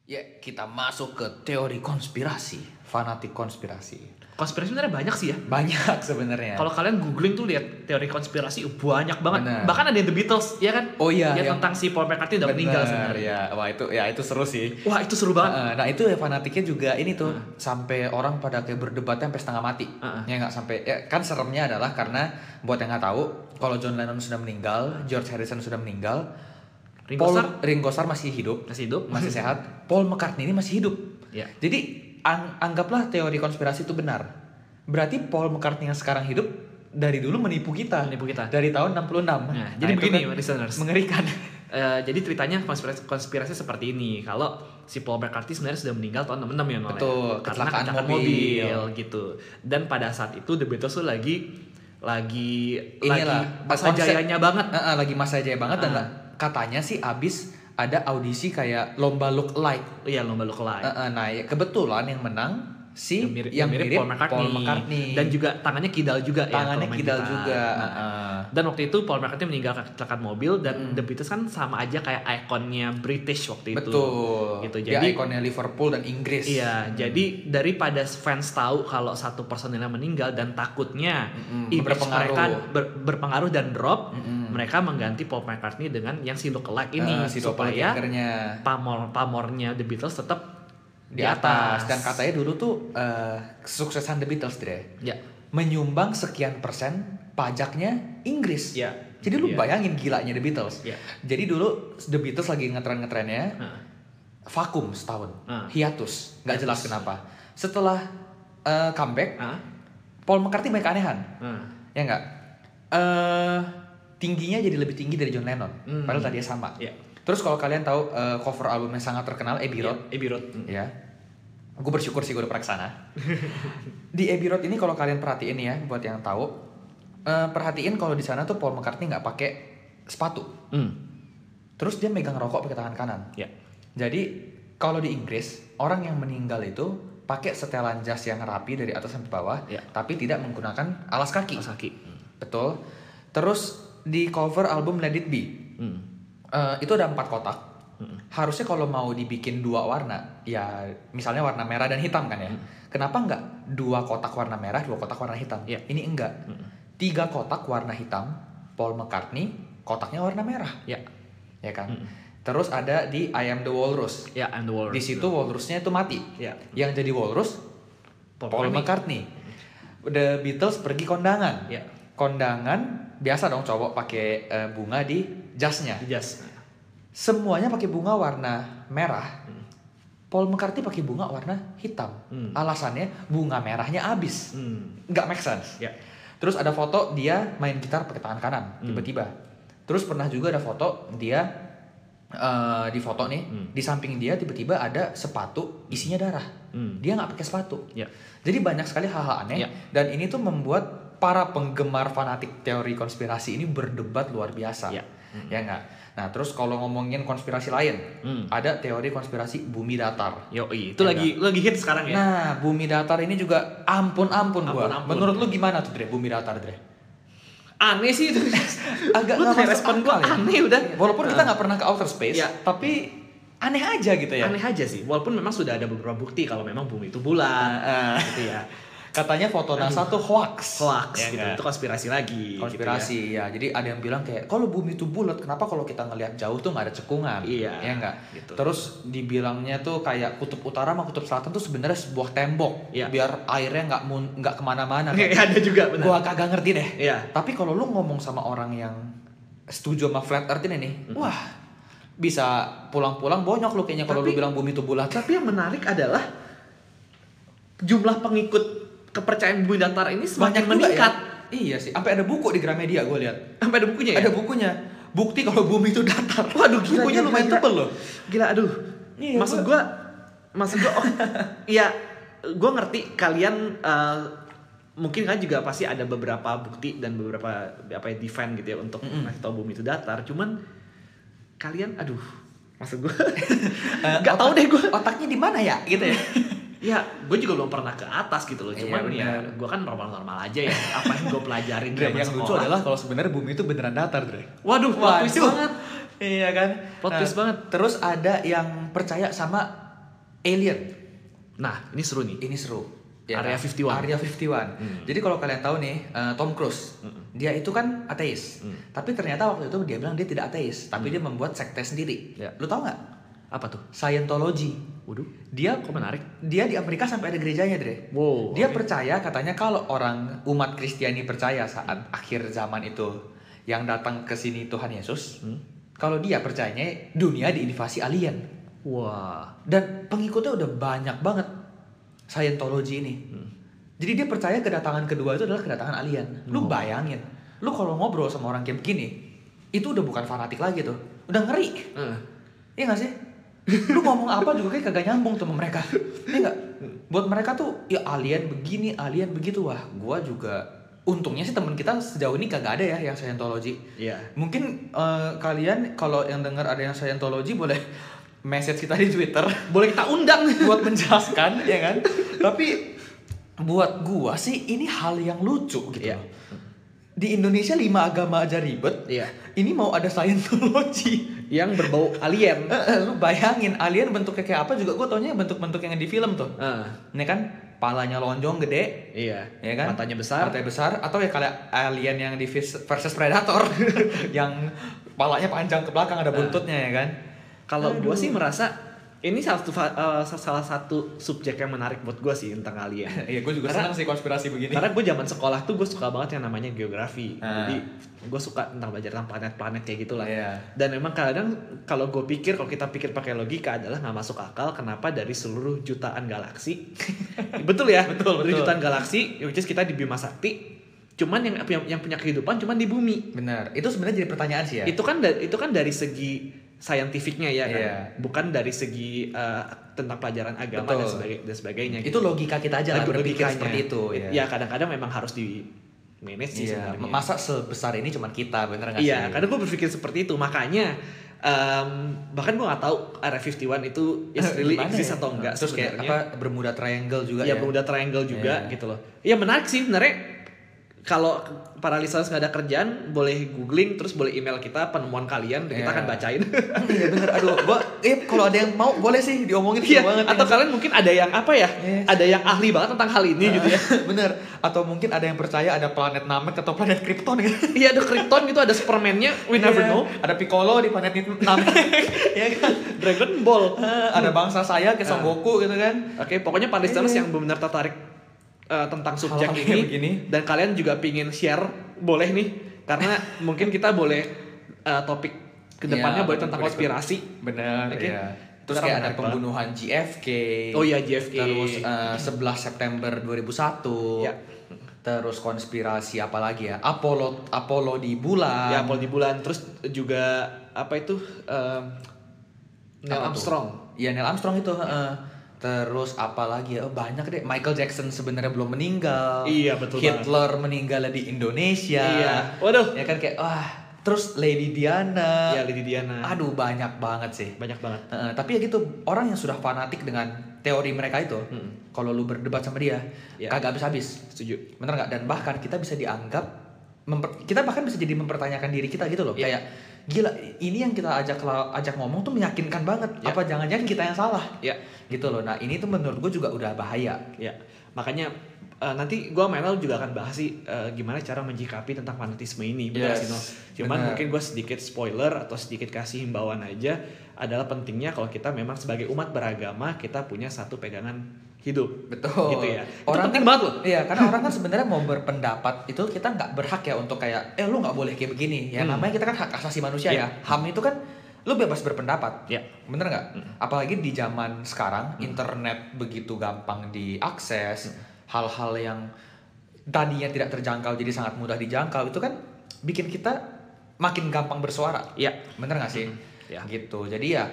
Ya, kita masuk ke teori konspirasi, fanatik konspirasi. Konspirasi sebenarnya banyak sih ya. Banyak sebenarnya. Kalau kalian googling tuh lihat teori konspirasi uh, banyak banget. Benar. Bahkan ada yang The Beatles, ya kan? Oh iya, Yang yang- tentang si Paul McCartney udah meninggal Bener, sebenarnya. ya. Wah, itu ya itu seru sih. Wah itu seru banget. Uh, nah itu ya fanatiknya juga ini tuh sampai orang pada kayak berdebatnya sampai setengah mati. Uh-uh. Ya nggak sampai ya kan seremnya adalah karena buat yang nggak tahu kalau John Lennon sudah meninggal, George Harrison sudah meninggal, Ringo Paul Starr Ringo Starr masih hidup, masih hidup. masih sehat, Paul McCartney ini masih hidup. Ya. Jadi ang- anggaplah teori konspirasi itu benar. Berarti Paul McCartney yang sekarang hidup dari dulu menipu kita. Menipu kita. Dari tahun 66. Nah, jadi itu begini, kan listeners. Mengerikan. Eh, jadi ceritanya konspirasi, konspirasi seperti ini. Kalau si Paul McCartney sebenarnya sudah meninggal tahun 66 ya Nol, ya? Betul, Karena kecelakaan mobil. mobil. gitu. Dan pada saat itu The Beatles tuh lagi lagi Inilah, lagi masa konsep- jayanya banget. Eh, eh, lagi masa jaya banget dan Ah. Katanya sih abis ada audisi kayak lomba look like. Iya lomba lookalike. Eh, eh, nah, ya, kebetulan yang menang si yang mirip, yang mirip, Paul, McCartney. Paul McCartney. dan juga tangannya kidal juga ya tangannya main kidal gitar. juga. Nah, Heeh. dan waktu itu Paul McCartney meninggal kecelakaan mobil dan The Beatles kan sama aja kayak ikonnya British waktu itu Betul. gitu jadi ikonnya Liverpool dan Inggris. Iya, jadi daripada fans tahu kalau satu personilnya meninggal dan takutnya Mm-mm, image berpengaruh. mereka ber- berpengaruh dan drop, mereka mengganti Paul McCartney dengan yang si lookalike ini Eh, si supaya pamor pamornya The Beatles tetap di atas. dan katanya dulu tuh eh, kesuksesan The Beatles Dre ya menyumbang sekian persen pajaknya Inggris. Iya. Jadi lu Iya. bayangin gilanya The Beatles. Iya. Jadi dulu The Beatles lagi ngetren-ngetrennya Nah, vakum setahun, Ah. hiatus, nggak jelas kenapa. Setelah eh, comeback, ah, Paul McCartney banyak keanehan, ah. ya nggak? Eh tingginya jadi lebih tinggi dari John Lennon, Hmm. padahal tadinya sama. Iya. Terus kalau kalian tahu eh, cover album yang sangat terkenal Abbey Road, Iya, Abbey Road. Mm. ya, gue bersyukur sih gue udah pernah ke sana. di Abbey Road ini kalau kalian perhatiin ya, buat yang tahu, eh, perhatiin kalau di sana tuh Paul McCartney nggak pakai sepatu, Hmm. terus dia megang rokok pakai tangan kanan. Ya. Jadi kalau di Inggris orang yang meninggal itu pakai setelan jas yang rapi dari atas sampai bawah, Ya. tapi tidak menggunakan alas kaki. Mas Haki. Hmm. Betul. Terus di cover album Let It Be Hmm. Eh, itu ada empat kotak. Hmm. Harusnya kalau mau dibikin dua warna, ya misalnya warna merah dan hitam kan ya. Kenapa nggak dua kotak warna merah, dua kotak warna hitam? Ya. Ini enggak. Tiga kotak warna hitam, Paul McCartney, kotaknya warna merah, Ya. ya kan? Terus ada di I Am the Walrus. Ya, and the Walrus. Di situ walrusnya itu mati. Ya. Yang jadi walrus Paul Paul McCartney. The Beatles pergi kondangan. Ya. Kondangan biasa dong cowok pakai eh, bunga di jasnya. Just. Semuanya pakai bunga warna merah. Paul McCartney pakai bunga warna hitam. Hmm. Alasannya bunga merahnya habis. Hmm. Nggak make sense. Ya. Terus ada foto dia main gitar pakai tangan kanan Hmm. tiba-tiba. Terus pernah juga ada foto dia eh, di foto nih Hmm. di samping dia tiba-tiba ada sepatu isinya darah. Hmm. Dia nggak pakai sepatu. Ya. Jadi banyak sekali hal-hal aneh Ya. dan ini tuh membuat para penggemar fanatik teori konspirasi ini berdebat luar biasa. Ya. Ya nggak? Nah, terus kalau ngomongin konspirasi lain, Hmm. ada teori konspirasi bumi datar. Yoi, itu Ya, lagi lagi hit sekarang ya. Nah, bumi datar ini juga ampun-ampun gua. Ampun-ampun. Menurut lu gimana tuh, Dre? Bumi datar, Dre? aneh sih itu. Agak nggak masuk respon akal gua aneh udah. Walaupun kita nggak pernah ke outer space, Ya. tapi aneh aja gitu ya. Aneh aja sih, walaupun memang sudah ada beberapa bukti kalau memang bumi itu bulat, Ah, ah. gitu ya. Katanya foto NASA tuh hoax. Hoax Ya gitu, nggak? itu konspirasi lagi. konspirasi ya. jadi ada yang bilang kayak kalau bumi itu bulat kenapa kalau kita ngelihat jauh tuh nggak ada cekungan Iya, ya enggak gitu. terus dibilangnya tuh kayak kutub utara sama kutub selatan tuh sebenarnya sebuah tembok Iya. biar airnya nggak nggak ke mana-mana Gitu ya. ada juga benar. gua kagak ngerti deh Iya. tapi kalau lu ngomong sama orang yang setuju sama flat earth ini nih wah bisa pulang-pulang bonyok lu kayaknya kalau lu bilang bumi itu bulat Tapi yang menarik adalah jumlah pengikut kepercayaan bumi datar ini semakin juga meningkat. ya. iya sih sampai ada buku di Gramedia gue lihat Sampai ada bukunya ya? ada bukunya bukti kalau bumi itu datar Waduh, gila, bukunya gila, lumayan gila. tebel loh Gila, aduh. Iya, maksud gua- gua, maksud gua, oh, ya, gua ngerti kalian eh, mungkin kan juga pasti ada beberapa bukti dan beberapa apa ya defend gitu ya untuk ngasih tahu bumi itu datar. Cuman kalian, aduh, maksud gua, Eh, nggak tahu deh gua. otaknya di mana ya gitu ya Ya, gue juga belum pernah ke atas gitu loh. Iya, Cuman ya, benar. gue kan normal-normal aja ya. Apa yang gue pelajarin zaman yang lucu adalah kalau sebenarnya bumi itu beneran datar, Dre. Waduh, plot twist banget. Iya kan? Plot twist banget. Terus ada yang percaya sama alien. Nah, ini seru nih. Ini seru. Area 51. Area 51. Hmm. Jadi kalau kalian tahu nih, eh, Tom Cruise, dia itu kan ateis. Hmm. Tapi ternyata waktu itu dia bilang dia tidak ateis, tapi dia membuat sekte sendiri. Ya. Lu tahu nggak? Apa tuh? Scientology. Waduh, Dia kok menarik? dia di Amerika sampai ada gerejanya, Dre. Wow. Dia oke. percaya katanya kalau orang umat Kristiani percaya saat akhir zaman itu yang datang ke sini Tuhan Yesus, Hmm? kalau dia percayanya dunia diinvasi alien Wah. dan pengikutnya udah banyak banget. Scientology ini. Hmm. Jadi dia percaya kedatangan kedua itu adalah kedatangan alien. Lu Oh. bayangin, lu kalau ngobrol sama orang kayak begini, itu udah bukan fanatik lagi tuh. Udah ngeri. Heeh. Iya gak sih? Lu ngomong apa juga kayak kagak nyambung tuh sama mereka. Iya gak? Buat mereka tuh ya alien begini, alien begitu. Wah, gua juga untungnya sih temen kita sejauh ini kagak ada ya yang Scientology. Iya. Mungkin eh, kalian kalau yang dengar ada yang Scientology boleh message kita di Twitter Boleh kita undang. buat menjelaskan ya kan. Tapi buat gua sih ini hal yang lucu gitu. Iya. Di Indonesia lima agama aja ribet. Iya. Ini mau ada Scientology. Yang berbau alien. Lu bayangin alien bentuknya kayak apa juga gue taunya bentuk-bentuk yang di film tuh. Heeh. Ini kan palanya lonjong gede, Iya. ya kan? Matanya besar. Matanya besar atau ya kayak alien yang di versus Predator yang palanya panjang ke belakang ada buntutnya ya kan? Kalau gue sih merasa ini salah satu eh, salah satu subjek yang menarik buat gue sih tentang alien. Iya, gue juga Karena- senang sih konspirasi begini. Karena gue zaman sekolah tuh gue suka banget yang namanya geografi. Ah. Jadi gue suka tentang belajar tentang planet-planet kayak gitulah. Iya. Dan memang kadang kalau gue pikir kalau kita pikir pakai logika adalah nggak masuk akal kenapa dari seluruh jutaan galaksi. betul ya? Betul, Dari betul. jutaan galaksi, which is kita di Bima Sakti. Cuman yang yang, yang punya kehidupan cuman di bumi. Benar. Itu sebenarnya jadi pertanyaan sih ya. Itu kan itu kan dari segi saintifiknya ya kan. Iya. Bukan dari segi eh, tentang pelajaran agama dan, Betul. sebagai, dan sebagainya. itu logika kita aja lah berpikir seperti itu. Ya kadang-kadang memang harus di manage sih Iya. sebenarnya. Masa sebesar ini cuman kita, bener nggak Iya, sih? karena gue berpikir seperti itu. Makanya em, bahkan gue nggak tahu Area 51 itu is really exist ya? atau enggak Terus kayak sebenarnya. apa Bermuda Triangle juga Iya, ya. Bermuda Triangle juga Iya. gitu loh. Iya menarik sih sebenarnya. Kalau para listeners nggak ada kerjaan, boleh googling terus boleh email kita penemuan kalian, dan kita Iya. akan bacain. Iya bener, aduh, gua, eh kalau ada yang mau boleh sih diomongin Iya, banget. atau ya. kalian mungkin ada yang apa ya? Yes. Ada yang ahli banget tentang hal ini gitu ya. bener, atau mungkin ada yang percaya ada planet Namek atau planet Krypton gitu. Iya, ada Krypton gitu, ada Superman-nya, we never Iya, know. Ada Piccolo di planet Namek, ya kan? Dragon Ball. Eh, ada bangsa saya kayak Son Ah. Goku gitu kan. Oke, pokoknya para listeners Iya. yang benar-benar tertarik eh, tentang subjek ini, begini. dan kalian juga pingin share, boleh nih, karena mungkin kita boleh eh, topik ke depannya Iya, boleh tentang boleh, konspirasi. Bener, Oke. ya. Terus kayak ada pembunuhan JFK. Oh iya, JFK. Terus eh, 11 September 2001. Ya. Terus konspirasi apa lagi ya? Apollo Apollo di bulan. Ya, Paul di bulan, terus juga apa itu em, Neil Apa? Armstrong. Iya Neil Armstrong itu. heeh. Terus apa lagi ya? Oh, banyak deh. Michael Jackson sebenarnya belum meninggal. Iya, betul Hitler meninggal di Indonesia. Iya. Waduh. Ya kan kayak wah. Terus Lady Diana. Ya, Lady Diana. Aduh banyak banget sih. Banyak banget. Heeh, tapi ya gitu orang yang sudah fanatik dengan teori mereka itu, Mm-mm. kalau lu berdebat sama dia, Ya. kagak habis-habis. Setuju. Bener nggak? Dan bahkan kita bisa dianggap, memper- kita bahkan bisa jadi mempertanyakan diri kita gitu loh. Ya. Kayak gila, ini yang kita ajak ajak ngomong tuh meyakinkan banget. Ya. Apa jangan-jangan kita yang salah? Ya. Gitu loh. Nah ini tuh menurut gue juga udah bahaya. Ya, makanya eh, nanti gue Menel juga akan bahas sih eh, gimana cara menjikapi tentang fanatisme ini, benar Yes, sih no? Cuman benar. mungkin gue sedikit spoiler atau sedikit kasih himbauan aja adalah pentingnya kalau kita memang sebagai umat beragama kita punya satu pegangan hidup. Betul. Gitu ya. Itu Orang penting kan, banget loh. Iya, karena orang kan sebenarnya mau berpendapat itu kita nggak berhak ya untuk kayak, eh lu nggak boleh kayak begini. Ya Hmm. namanya kita kan hak asasi manusia Iya. ya. Ham itu kan lu bebas berpendapat. Ya. Bener nggak? Hmm. Apalagi di zaman sekarang internet begitu gampang diakses, Hmm. hal-hal yang tadinya tidak terjangkau jadi sangat mudah dijangkau itu kan bikin kita makin gampang bersuara. Iya. Bener nggak sih? Ya. Gitu. Jadi ya,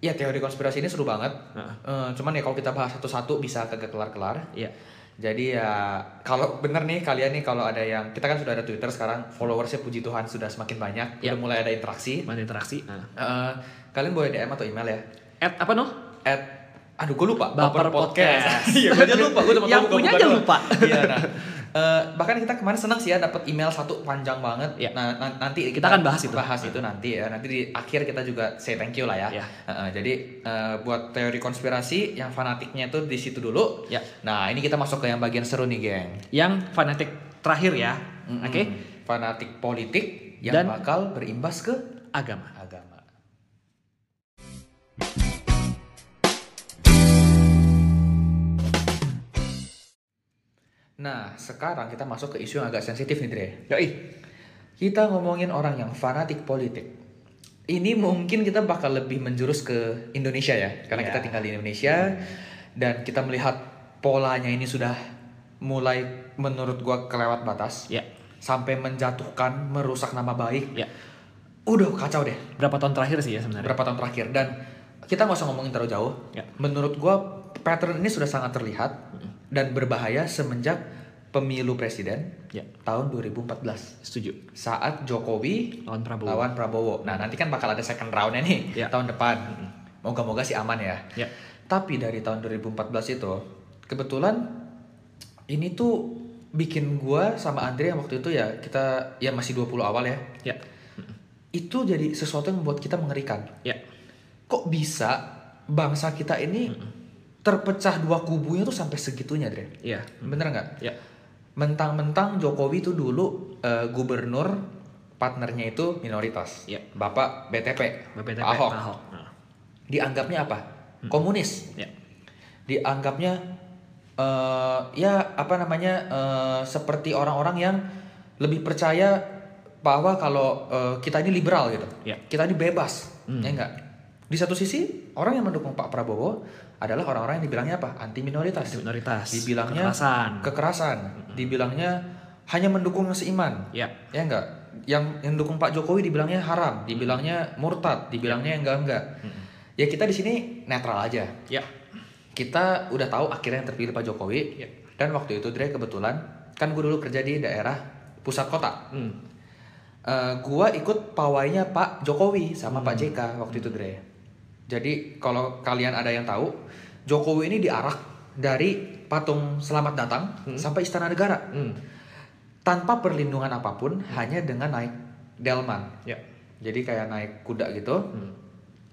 ya teori konspirasi ini seru banget. Heeh. Eh, cuman ya kalau kita bahas satu-satu bisa kagak kelar-kelar. Iya. Jadi ya kalau bener nih kalian nih kalau ada yang kita kan sudah ada Twitter sekarang followersnya puji Tuhan sudah semakin banyak, Ya. udah mulai ada interaksi. Mana interaksi? Nah. Eh, kalian boleh DM atau email ya. At apa no? At aduh gue lupa Baper Podcast. Iya gue aja lupa gue cuma Yang punya aja lupa. Iya nah. Eh, bahkan kita kemarin senang sih ya dapat email satu panjang banget. Iya. Nah, na- nanti Kita akan bahas itu. Bahas itu nanti ya. Nanti di akhir kita juga say thank you lah ya. Iya. Heeh, jadi eh, buat teori konspirasi yang fanatiknya itu di situ dulu. Ya. Nah, ini kita masuk ke yang bagian seru nih, geng. Yang fanatik terakhir ya. Mm-mm. Oke. Fanatik politik yang Dan- bakal berimbas ke Agama. agama. Nah, sekarang kita masuk ke isu yang agak sensitif nih, Dre. Yoi. Kita ngomongin orang yang fanatik politik. Ini mungkin kita bakal lebih menjurus ke Indonesia ya, karena Ya. kita tinggal di Indonesia dan kita melihat polanya ini sudah mulai menurut gua kelewat batas Ya. sampai menjatuhkan, merusak nama baik. Ya. Udah kacau deh. Berapa tahun terakhir sih ya sebenarnya? Berapa tahun terakhir dan kita nggak usah ngomongin terlalu jauh. Ya. Menurut gua pattern ini sudah sangat terlihat dan berbahaya semenjak pemilu presiden Ya. tahun 2014 Setuju. saat Jokowi Lawan Prabowo. lawan Prabowo. Nah nanti kan bakal ada second roundnya nih Ya. tahun depan. Moga-moga sih aman ya. Ya. Tapi dari tahun 2014 itu kebetulan ini tuh bikin gua sama Andre yang waktu itu ya kita ya masih 20 awal ya. Ya. Itu jadi sesuatu yang membuat kita mengerikan. Ya. Kok bisa bangsa kita ini terpecah dua kubunya tuh sampai segitunya, Dre? Iya. Bener nggak? Ya. Mentang-mentang Jokowi itu dulu eh, gubernur partnernya itu minoritas. Ya. Bapak BTP, Pak Ahok. Pak Ahok. Nah. Dianggapnya apa? Komunis. Ya. Dianggapnya eh, ya apa namanya eh, seperti orang-orang yang lebih percaya bahwa kalau eh, kita ini liberal gitu. Ya. Kita ini bebas. Hmm. Ya enggak? Di satu sisi orang yang mendukung Pak Prabowo adalah orang-orang yang dibilangnya apa? Anti minoritas. Minoritas. Dibilangnya Kekerasan. kekerasan. Dibilangnya hanya mendukung seiman. Ya. Ya enggak? Yang yang dukung Pak Jokowi dibilangnya haram, dibilangnya murtad, dibilangnya enggak enggak. Ya kita di sini netral aja. Ya. Kita udah tahu akhirnya yang terpilih Pak Jokowi. Ya. Dan waktu itu Dre kebetulan kan gue dulu kerja di daerah pusat kota. Hmm. Eh, gua ikut pawainya Pak Jokowi sama Pak JK waktu itu Dre. Jadi kalau kalian ada yang tahu, Jokowi ini diarak dari patung Selamat Datang sampai Istana Negara Hmm. tanpa perlindungan apa pun, hanya dengan naik delman. Ya. Jadi kayak naik kuda gitu. Hmm.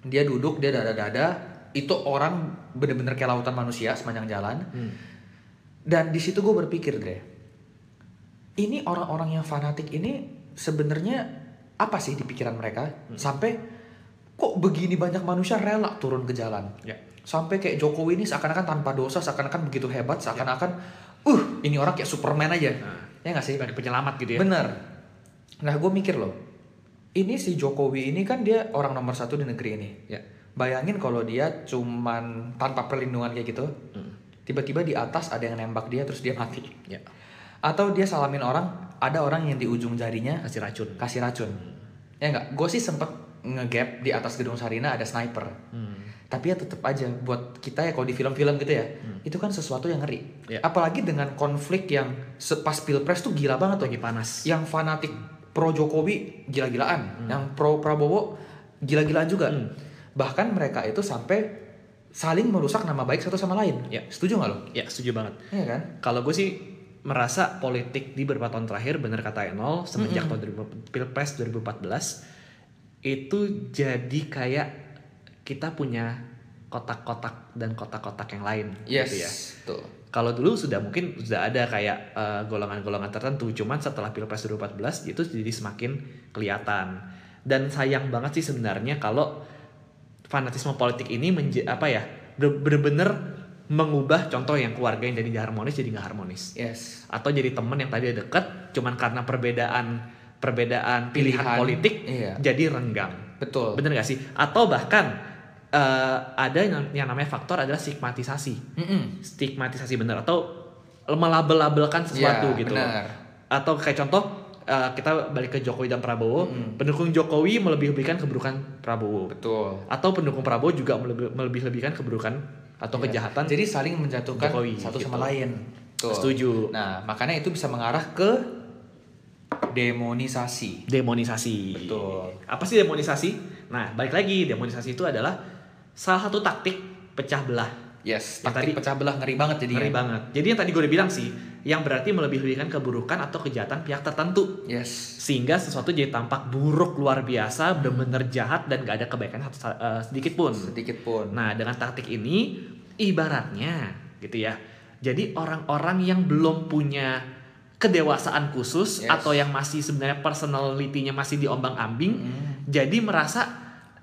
Dia duduk, dia dada-dada. Itu orang bener-bener kayak lautan manusia sepanjang jalan. Hmm. Dan di situ gue berpikir, Dre, ini orang-orang yang fanatik ini sebenarnya apa sih di pikiran mereka sampai kok begini banyak manusia rela turun ke jalan? Ya. Sampai kayak Jokowi ini seakan-akan tanpa dosa, seakan-akan begitu hebat, seakan-akan, uh, ini orang kayak Superman aja, Nah. ya nggak sih? Penyelamat gitu ya. Bener. Nah, gue mikir loh, ini si Jokowi ini kan dia orang nomor satu di negeri ini. Ya. Bayangin kalau dia cuman tanpa perlindungan kayak gitu, Hmm. tiba-tiba di atas ada yang nembak dia terus dia mati. Ya. Atau dia salamin orang, ada orang yang di ujung jarinya Kasih racun. kasih racun. Ya enggak, gue sih sempet ngegap di atas gedung Sarina ada sniper. Hmm. Tapi ya tetap aja buat kita ya kalau di film-film gitu ya, itu kan sesuatu yang ngeri. Ya. Apalagi dengan konflik yang pas pilpres tuh gila banget tuh. Lagi panas. Yang fanatik pro Jokowi gila-gilaan, yang pro Prabowo gila-gilaan juga. Hmm. Bahkan mereka itu sampai saling merusak nama baik satu sama lain. Ya. Setuju nggak lo? Ya, setuju banget. Iya kan? Kalau gue sih merasa politik di beberapa tahun terakhir bener kata Enol semenjak tahun 2000 Pilpres 2014 itu jadi kayak kita punya kotak-kotak dan kotak-kotak yang lain Yes. gitu ya. Tuh. Kalau dulu sudah mungkin sudah ada kayak eh, golongan-golongan tertentu, cuman setelah Pilpres 2014 itu jadi semakin kelihatan. Dan sayang banget sih sebenarnya kalau fanatisme politik ini menja- apa ya bener-bener mengubah contoh yang keluarga yang jadi harmonis jadi nggak harmonis Yes. atau jadi temen yang tadi deket cuman karena perbedaan perbedaan pilihan, Pilihan, politik iya. jadi renggang Betul. bener gak sih atau bahkan eh, ada yang, yang namanya faktor adalah stigmatisasi Mm-mm. stigmatisasi bener atau melabel-labelkan sesuatu Ya, gitu loh. benar. atau kayak contoh eh, kita balik ke Jokowi dan Prabowo Mm. pendukung Jokowi melebih-lebihkan keburukan Prabowo Betul. atau pendukung Prabowo juga melebih- melebih-lebihkan keburukan atau Iya. kejahatan Jadi saling menjatuhkan Jokowi, satu gitu. sama lain. Tuh. Setuju. Nah, makanya itu bisa mengarah ke demonisasi. demonisasi. Betul. Apa sih demonisasi? Nah, balik lagi demonisasi itu adalah salah satu taktik pecah belah. Yes, taktik tadi- pecah belah ngeri banget jadi. Ngeri banget. Jadi yang tadi gue udah bilang sih, yang berarti melebih-lebihkan keburukan atau kejahatan pihak tertentu. Yes. Sehingga sesuatu jadi tampak buruk luar biasa, benar-benar jahat dan gak ada kebaikan satu- eh, sedikit pun. Sedikit pun. Nah, dengan taktik ini ibaratnya gitu ya. Jadi orang-orang yang belum punya kedewasaan khusus Yes. atau yang masih sebenarnya personality-nya masih diombang-ambing, Mm. jadi merasa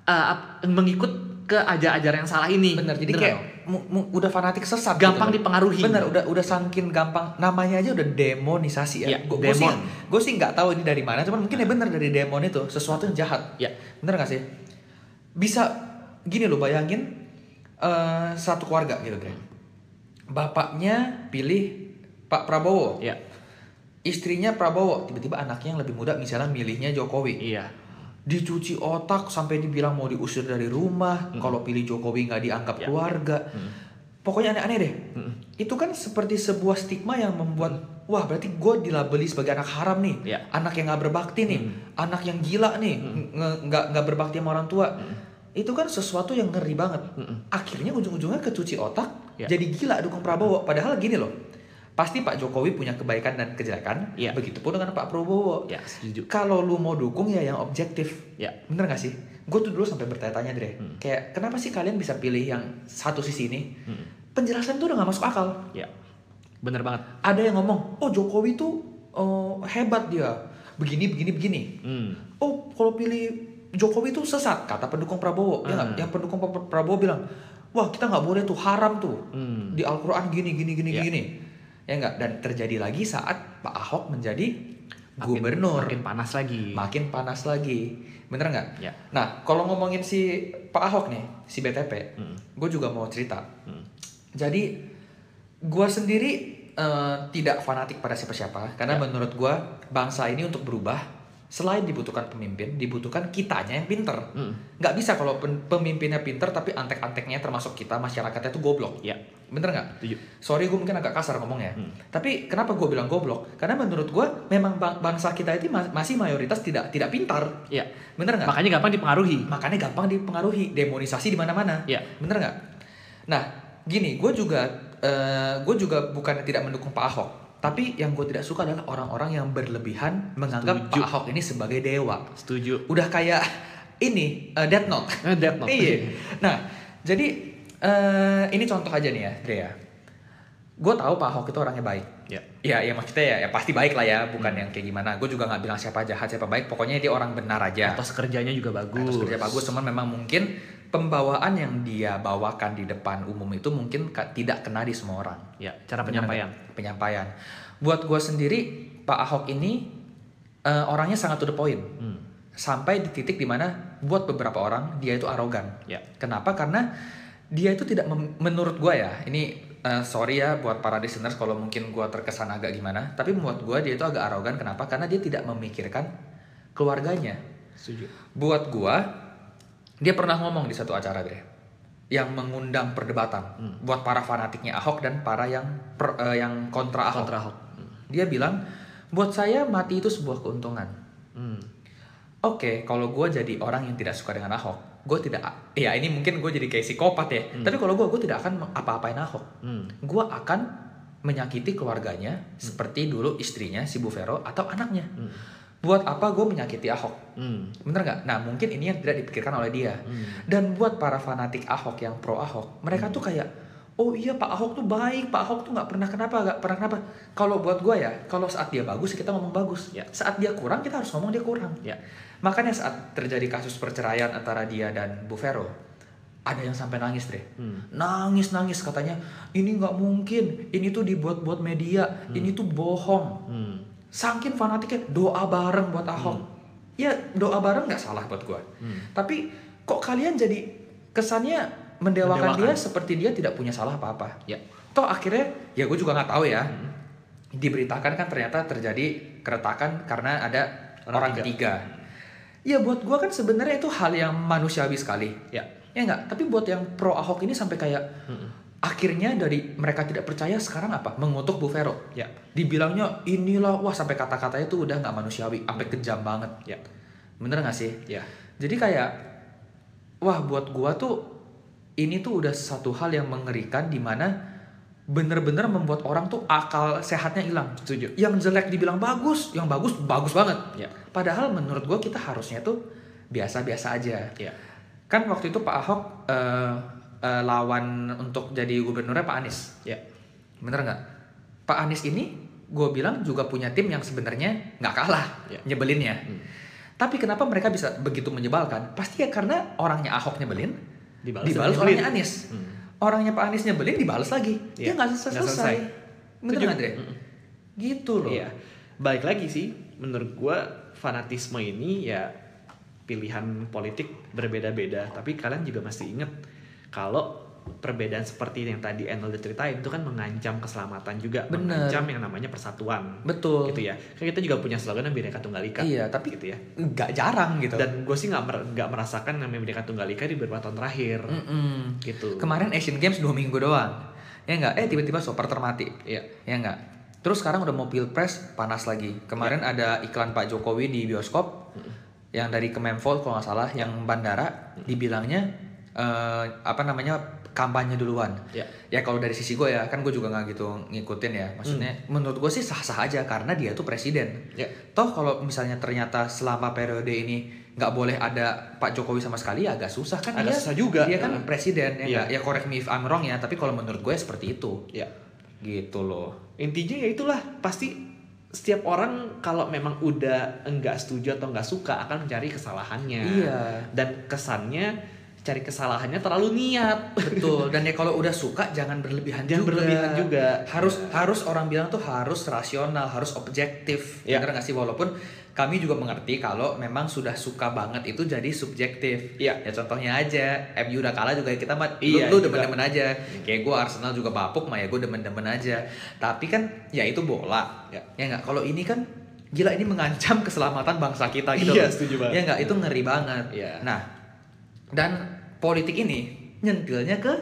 uh, mengikut ke ajar-ajar yang salah ini. Bener, jadi Bener kayak nggak? mu- mu- udah fanatik sesat gampang gitu. dipengaruhi. Bener, udah udah saking gampang namanya aja udah demonisasi ya. Iya, Gue sih demon. gue sih nggak tahu ini dari mana, cuman mungkin ya bener dari demon itu sesuatu yang jahat. Ya, Bener gak sih? Bisa gini loh bayangin eh, satu keluarga gitu deh. bapaknya pilih Pak Prabowo, Ya. Istrinya Prabowo, tiba-tiba anaknya yang lebih muda misalnya milihnya Jokowi. Iya. Dicuci otak sampai dibilang mau diusir dari rumah, kalau pilih Jokowi nggak dianggap Ya. keluarga. Pokoknya aneh-aneh deh. Mm. Itu kan seperti sebuah stigma yang membuat wah berarti gue dilabeli sebagai anak haram nih, Ya. anak yang nggak berbakti nih, anak yang gila nih, nge- nggak nggak berbakti sama orang tua. Itu kan sesuatu yang ngeri banget. Akhirnya ujung-ujungnya kecuci otak, Ya. jadi gila dukung Prabowo. Padahal gini loh, pasti Pak Jokowi punya kebaikan dan kejelekan. Ya. Begitupun dengan Pak Prabowo. Ya, setuju. Kalau lu mau dukung ya yang objektif. Ya. Bener gak sih? Gue tuh dulu sampai bertanya-tanya Dre. Kayak kenapa sih kalian bisa pilih yang satu sisi ini? Penjelasan tuh udah gak masuk akal. Ya. Bener banget. Ada yang ngomong, oh Jokowi tuh oh, hebat dia. Begini, begini, begini. Hmm. Oh kalau pilih Jokowi tuh sesat, kata pendukung Prabowo. Ya? Hmm. Yang pendukung Pra- Prabowo bilang, wah kita nggak boleh tuh haram tuh. Hmm. Di Al-Quran gini, gini, gini, Ya. gini. Ya nggak? Dan terjadi lagi saat Pak Ahok menjadi Makin- gubernur Makin panas lagi. makin panas lagi bener nggak Ya. nah kalau ngomongin si Pak Ahok nih si BTP Hmm. gue juga mau cerita Hmm. jadi gue sendiri eh, tidak fanatik pada siapa-siapa karena Ya. menurut gue bangsa ini untuk berubah selain dibutuhkan pemimpin dibutuhkan kitanya yang pinter Hmm. nggak bisa kalau pemimpinnya pinter tapi antek-anteknya termasuk kita masyarakatnya itu goblok Ya. Bener nggak Setuju. sorry gue mungkin agak kasar ngomongnya Hmm. tapi kenapa gue bilang goblok karena menurut gue memang bang- bangsa kita itu ma- masih mayoritas tidak tidak pintar Ya. bener nggak Makanya gampang dipengaruhi. makanya gampang dipengaruhi demonisasi di mana-mana Ya. bener nggak nah gini gue juga gue juga bukan tidak mendukung Pak Ahok tapi yang gue tidak suka adalah orang-orang yang berlebihan menganggap Setuju. Pak Ahok ini sebagai dewa Setuju. udah kayak ini eh, Death Note Eh, Death Note. iya nah jadi eh, ini contoh aja nih ya Drea gue tahu Pak Ahok itu orangnya baik Ya. Ya, ya maksudnya ya, ya pasti baik lah ya, bukan yang kayak gimana. Gue juga nggak bilang siapa jahat, siapa baik. Pokoknya dia orang benar aja. Atas kerjanya juga bagus. Atas kerja bagus, cuman memang mungkin pembawaan yang dia bawakan di depan umum itu mungkin tidak kena di semua orang. Ya, cara penyampaian. Penyampaian. Buat gue sendiri, Pak Ahok ini eh, orangnya sangat to the point. Hmm. Sampai di titik di mana buat beberapa orang dia itu arogan. Ya. Kenapa? Karena dia itu tidak menurut gue ya. Ini eh, sorry ya buat para listeners kalau mungkin gue terkesan agak gimana. Tapi buat gue dia itu agak arogan. Kenapa? Karena dia tidak memikirkan keluarganya. Setuju. Buat gue dia pernah ngomong di satu acara deh yang mengundang perdebatan Hmm. buat para fanatiknya Ahok dan para yang per- eh, yang kontra Ahok. Kontra Ahok. Dia bilang, buat saya mati itu sebuah keuntungan. Hmm. Oke, kalau gue jadi orang yang tidak suka dengan Ahok, gue tidak, ya ini mungkin gue jadi kayak psikopat ya. Tapi kalau gue, gue tidak akan apa-apain Ahok. Hmm. Gue akan menyakiti keluarganya seperti dulu istrinya si Bu Vero atau anaknya. Hmm. Buat apa gue menyakiti Ahok? Hmm. Bener nggak? Nah mungkin ini yang tidak dipikirkan oleh dia. Hmm. Dan buat para fanatik Ahok yang pro Ahok, mereka tuh kayak, oh iya Pak Ahok tuh baik, Pak Ahok tuh nggak pernah kenapa, nggak pernah kenapa. Kalau buat gue ya, kalau saat dia bagus kita ngomong bagus. Ya. Saat dia kurang kita harus ngomong dia kurang. Ya. Makanya saat terjadi kasus perceraian antara dia dan Bu Vero, ada yang sampai nangis deh. Hmm. Nangis nangis katanya, ini nggak mungkin, ini tuh dibuat-buat media, ini tuh bohong. Hmm. Saking fanatiknya doa bareng buat Ahok. Ya doa bareng nggak salah buat gua. Hmm. Tapi kok kalian jadi kesannya mendewakan, Mendewakan. dia seperti dia tidak punya salah apa-apa. Ya. Toh akhirnya ya gue juga nggak tahu ya. Diberitakan kan ternyata terjadi keretakan karena ada Orang orang, ketiga. ketiga. Ya buat gua kan sebenarnya itu hal yang manusiawi sekali. Ya. Ya nggak. Tapi buat yang pro Ahok ini sampai kayak Hmm. akhirnya dari mereka tidak percaya sekarang apa? Mengutuk Bu Vero. Ya. Dibilangnya inilah wah sampai kata-katanya tuh udah nggak manusiawi, sampai kejam banget. Ya. Bener nggak sih? Ya. Jadi kayak wah buat gua tuh ini tuh udah satu hal yang mengerikan di mana bener-bener membuat orang tuh akal sehatnya hilang. Setuju. Yang jelek dibilang bagus, yang bagus bagus banget. Ya. Padahal menurut gua kita harusnya tuh biasa-biasa aja. Ya. Kan waktu itu Pak Ahok eh, eh, lawan untuk jadi gubernurnya Pak Anies. Ya. Bener nggak? Pak Anies ini gue bilang juga punya tim yang sebenarnya nggak kalah Ya. nyebelinnya. Hmm. Tapi kenapa mereka bisa begitu menyebalkan? Pasti ya karena orangnya Ahok nyebelin, Dibalas dibalas orangnya. Anies. Hmm. Orangnya Pak Anies nyebelin dibalas lagi. Iya, Dia nggak selesai. selesai. Bener Setuju. nggak, Dre? Mm-mm. Gitu loh. Iya. Balik lagi sih, menurut gua fanatisme ini ya pilihan politik berbeda-beda. Tapi kalian juga mesti inget kalau perbedaan seperti yang tadi udah ceritain itu kan mengancam keselamatan juga, Bener. mengancam yang namanya persatuan. Betul. Gitu ya. Kan kita juga punya slogan yang Bhinneka Tunggal Ika. Iya, tapi gitu ya. nggak jarang gitu. Dan gue sih nggak mer- nggak merasakan namanya Bhinneka Tunggal Ika di beberapa tahun terakhir. Mm-mm. Gitu. Kemarin Asian Games dua minggu doang. Ya nggak? Eh tiba-tiba supporter mati. Iya. Ya nggak? Terus sekarang udah mau pilpres panas lagi. Kemarin ada iklan Pak Jokowi di bioskop yang dari Kemenpol kalau nggak salah, yang bandara dibilangnya eh, apa namanya kampanye duluan. Ya. Ya kalau dari sisi gue ya kan gue juga nggak gitu ngikutin ya. Maksudnya menurut gue sih sah-sah aja karena dia tuh presiden. Ya. Toh kalau misalnya ternyata selama periode ini nggak boleh ada Pak Jokowi sama sekali ya agak susah kan Agak dia. susah juga. Dia kan Heeh. presiden ya. Nggak? Ya correct me if I'm wrong ya. Tapi kalau menurut gue seperti itu. Ya. Gitu loh. Intinya ya itulah pasti setiap orang kalau memang udah enggak setuju atau enggak suka akan mencari kesalahannya. Iya. Dan kesannya cari kesalahannya terlalu niat. Betul. Dan ya kalau udah suka jangan berlebihan Jangan juga. berlebihan juga. Harus harus orang bilang tuh harus rasional, harus objektif. Iya. Bener nggak sih? Walaupun kami juga mengerti kalau memang sudah suka banget itu jadi subjektif. Iya. Ya contohnya aja, MU udah kalah juga kita mah Iya, lu, lu demen-demen aja. Kayak gue Arsenal juga bapuk mah ya gue demen-demen aja. Tapi kan ya itu bola. Ya. Ya nggak. Kalau ini kan gila ini mengancam keselamatan bangsa kita gitu. Iya, loh. setuju banget. Ya nggak, itu ngeri banget. Iya. Nah, dan politik ini nyentilnya ke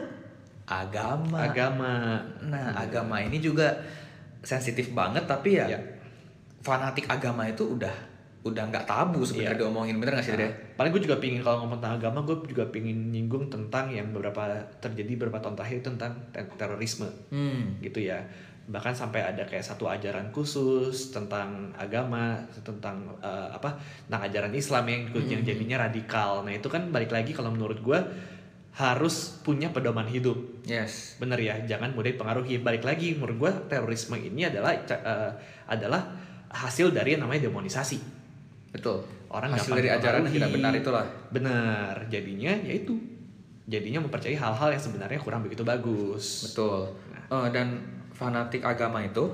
agama. Agama. Nah, agama ini juga sensitif banget tapi ya Iya. fanatik agama itu udah udah nggak tabu sebenarnya Iya. diomongin bener gak sih Dre? Paling gue juga pingin kalau ngomong tentang agama, gue juga pingin nyinggung tentang yang beberapa terjadi beberapa tahun terakhir tentang te- terorisme Hmm. gitu ya. Bahkan sampai ada kayak satu ajaran khusus tentang agama, tentang eh, apa, tentang ajaran Islam yang yang jadinya radikal. Nah itu kan balik lagi kalau menurut gue harus punya pedoman hidup. Yes. Bener ya, jangan mudah dipengaruhi. Balik lagi, menurut gue terorisme ini adalah eh, adalah hasil dari yang namanya demonisasi. Betul. Orang hasil dari ajaran yang tidak benar itulah. Benar, jadinya yaitu jadinya mempercayai hal-hal yang sebenarnya kurang begitu bagus. Betul. Eh, dan fanatik agama itu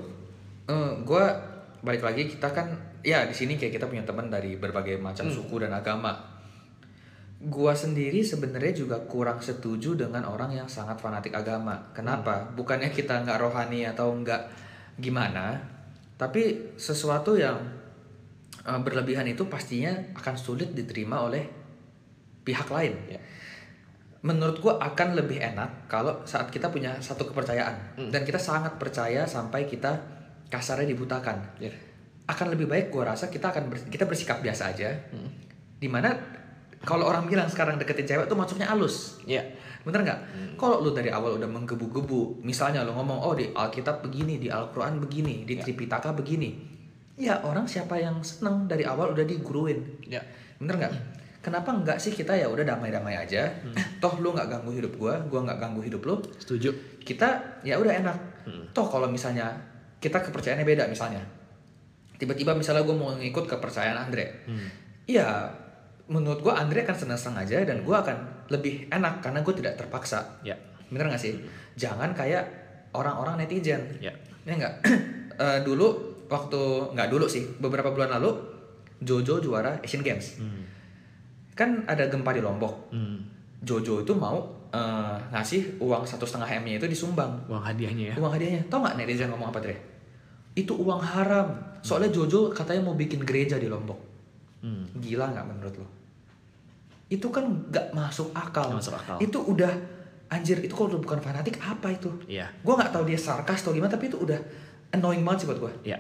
eh gue balik lagi kita kan ya di sini kayak kita punya teman dari berbagai macam suku dan agama. Gua sendiri sebenarnya juga kurang setuju dengan orang yang sangat fanatik agama. Kenapa? Bukannya kita nggak rohani atau nggak gimana, tapi sesuatu yang eh, berlebihan itu pastinya akan sulit diterima oleh pihak lain. Ya. Menurut gua akan lebih enak kalau saat kita punya satu kepercayaan Hmm. dan kita sangat percaya sampai kita kasarnya dibutakan. Ya. Akan lebih baik gua rasa kita akan bers- kita bersikap biasa aja. Hmm. Di mana kalau orang bilang sekarang deketin cewek tuh masuknya halus. Ya. Bener nggak? Kalau lu dari awal udah menggebu-gebu, misalnya lu ngomong, oh di Alkitab begini, di Al-Quran begini, di Ya. Tripitaka begini. Ya orang siapa yang seneng dari awal udah diguruin. Ya. Bener nggak? Kenapa nggak sih kita ya udah damai-damai aja? Toh lu nggak ganggu hidup gua, gua nggak ganggu hidup lu. Setuju. Kita ya udah enak. Hmm. Toh kalau misalnya kita kepercayaannya beda misalnya. Tiba-tiba misalnya gue mau ngikut kepercayaan Andre. Hmm. Iya, menurut gua Andre akan senang-senang aja dan gua akan lebih enak karena gue tidak terpaksa. Ya. Bener gak sih? Jangan kayak orang-orang netizen. Ya. Ya nggak? Eh, dulu waktu nggak dulu sih, beberapa bulan lalu Jojo juara Asian Games. Hmm. Kan ada gempa di Lombok. Hmm. Jojo itu mau eh, ngasih uang satu setengah m nya itu disumbang. Uang hadiahnya ya. Uang hadiahnya. Tau nggak netizen ngomong apa Dre? Itu uang haram. Soalnya Jojo katanya mau bikin gereja di Lombok. Hmm. Gila nggak menurut lo? Itu kan nggak masuk akal. Nggak masuk akal. Itu udah anjir itu kalau bukan fanatik apa itu? Iya. Gue nggak tahu dia sarkas atau gimana tapi itu udah annoying banget sih buat gue. Ya.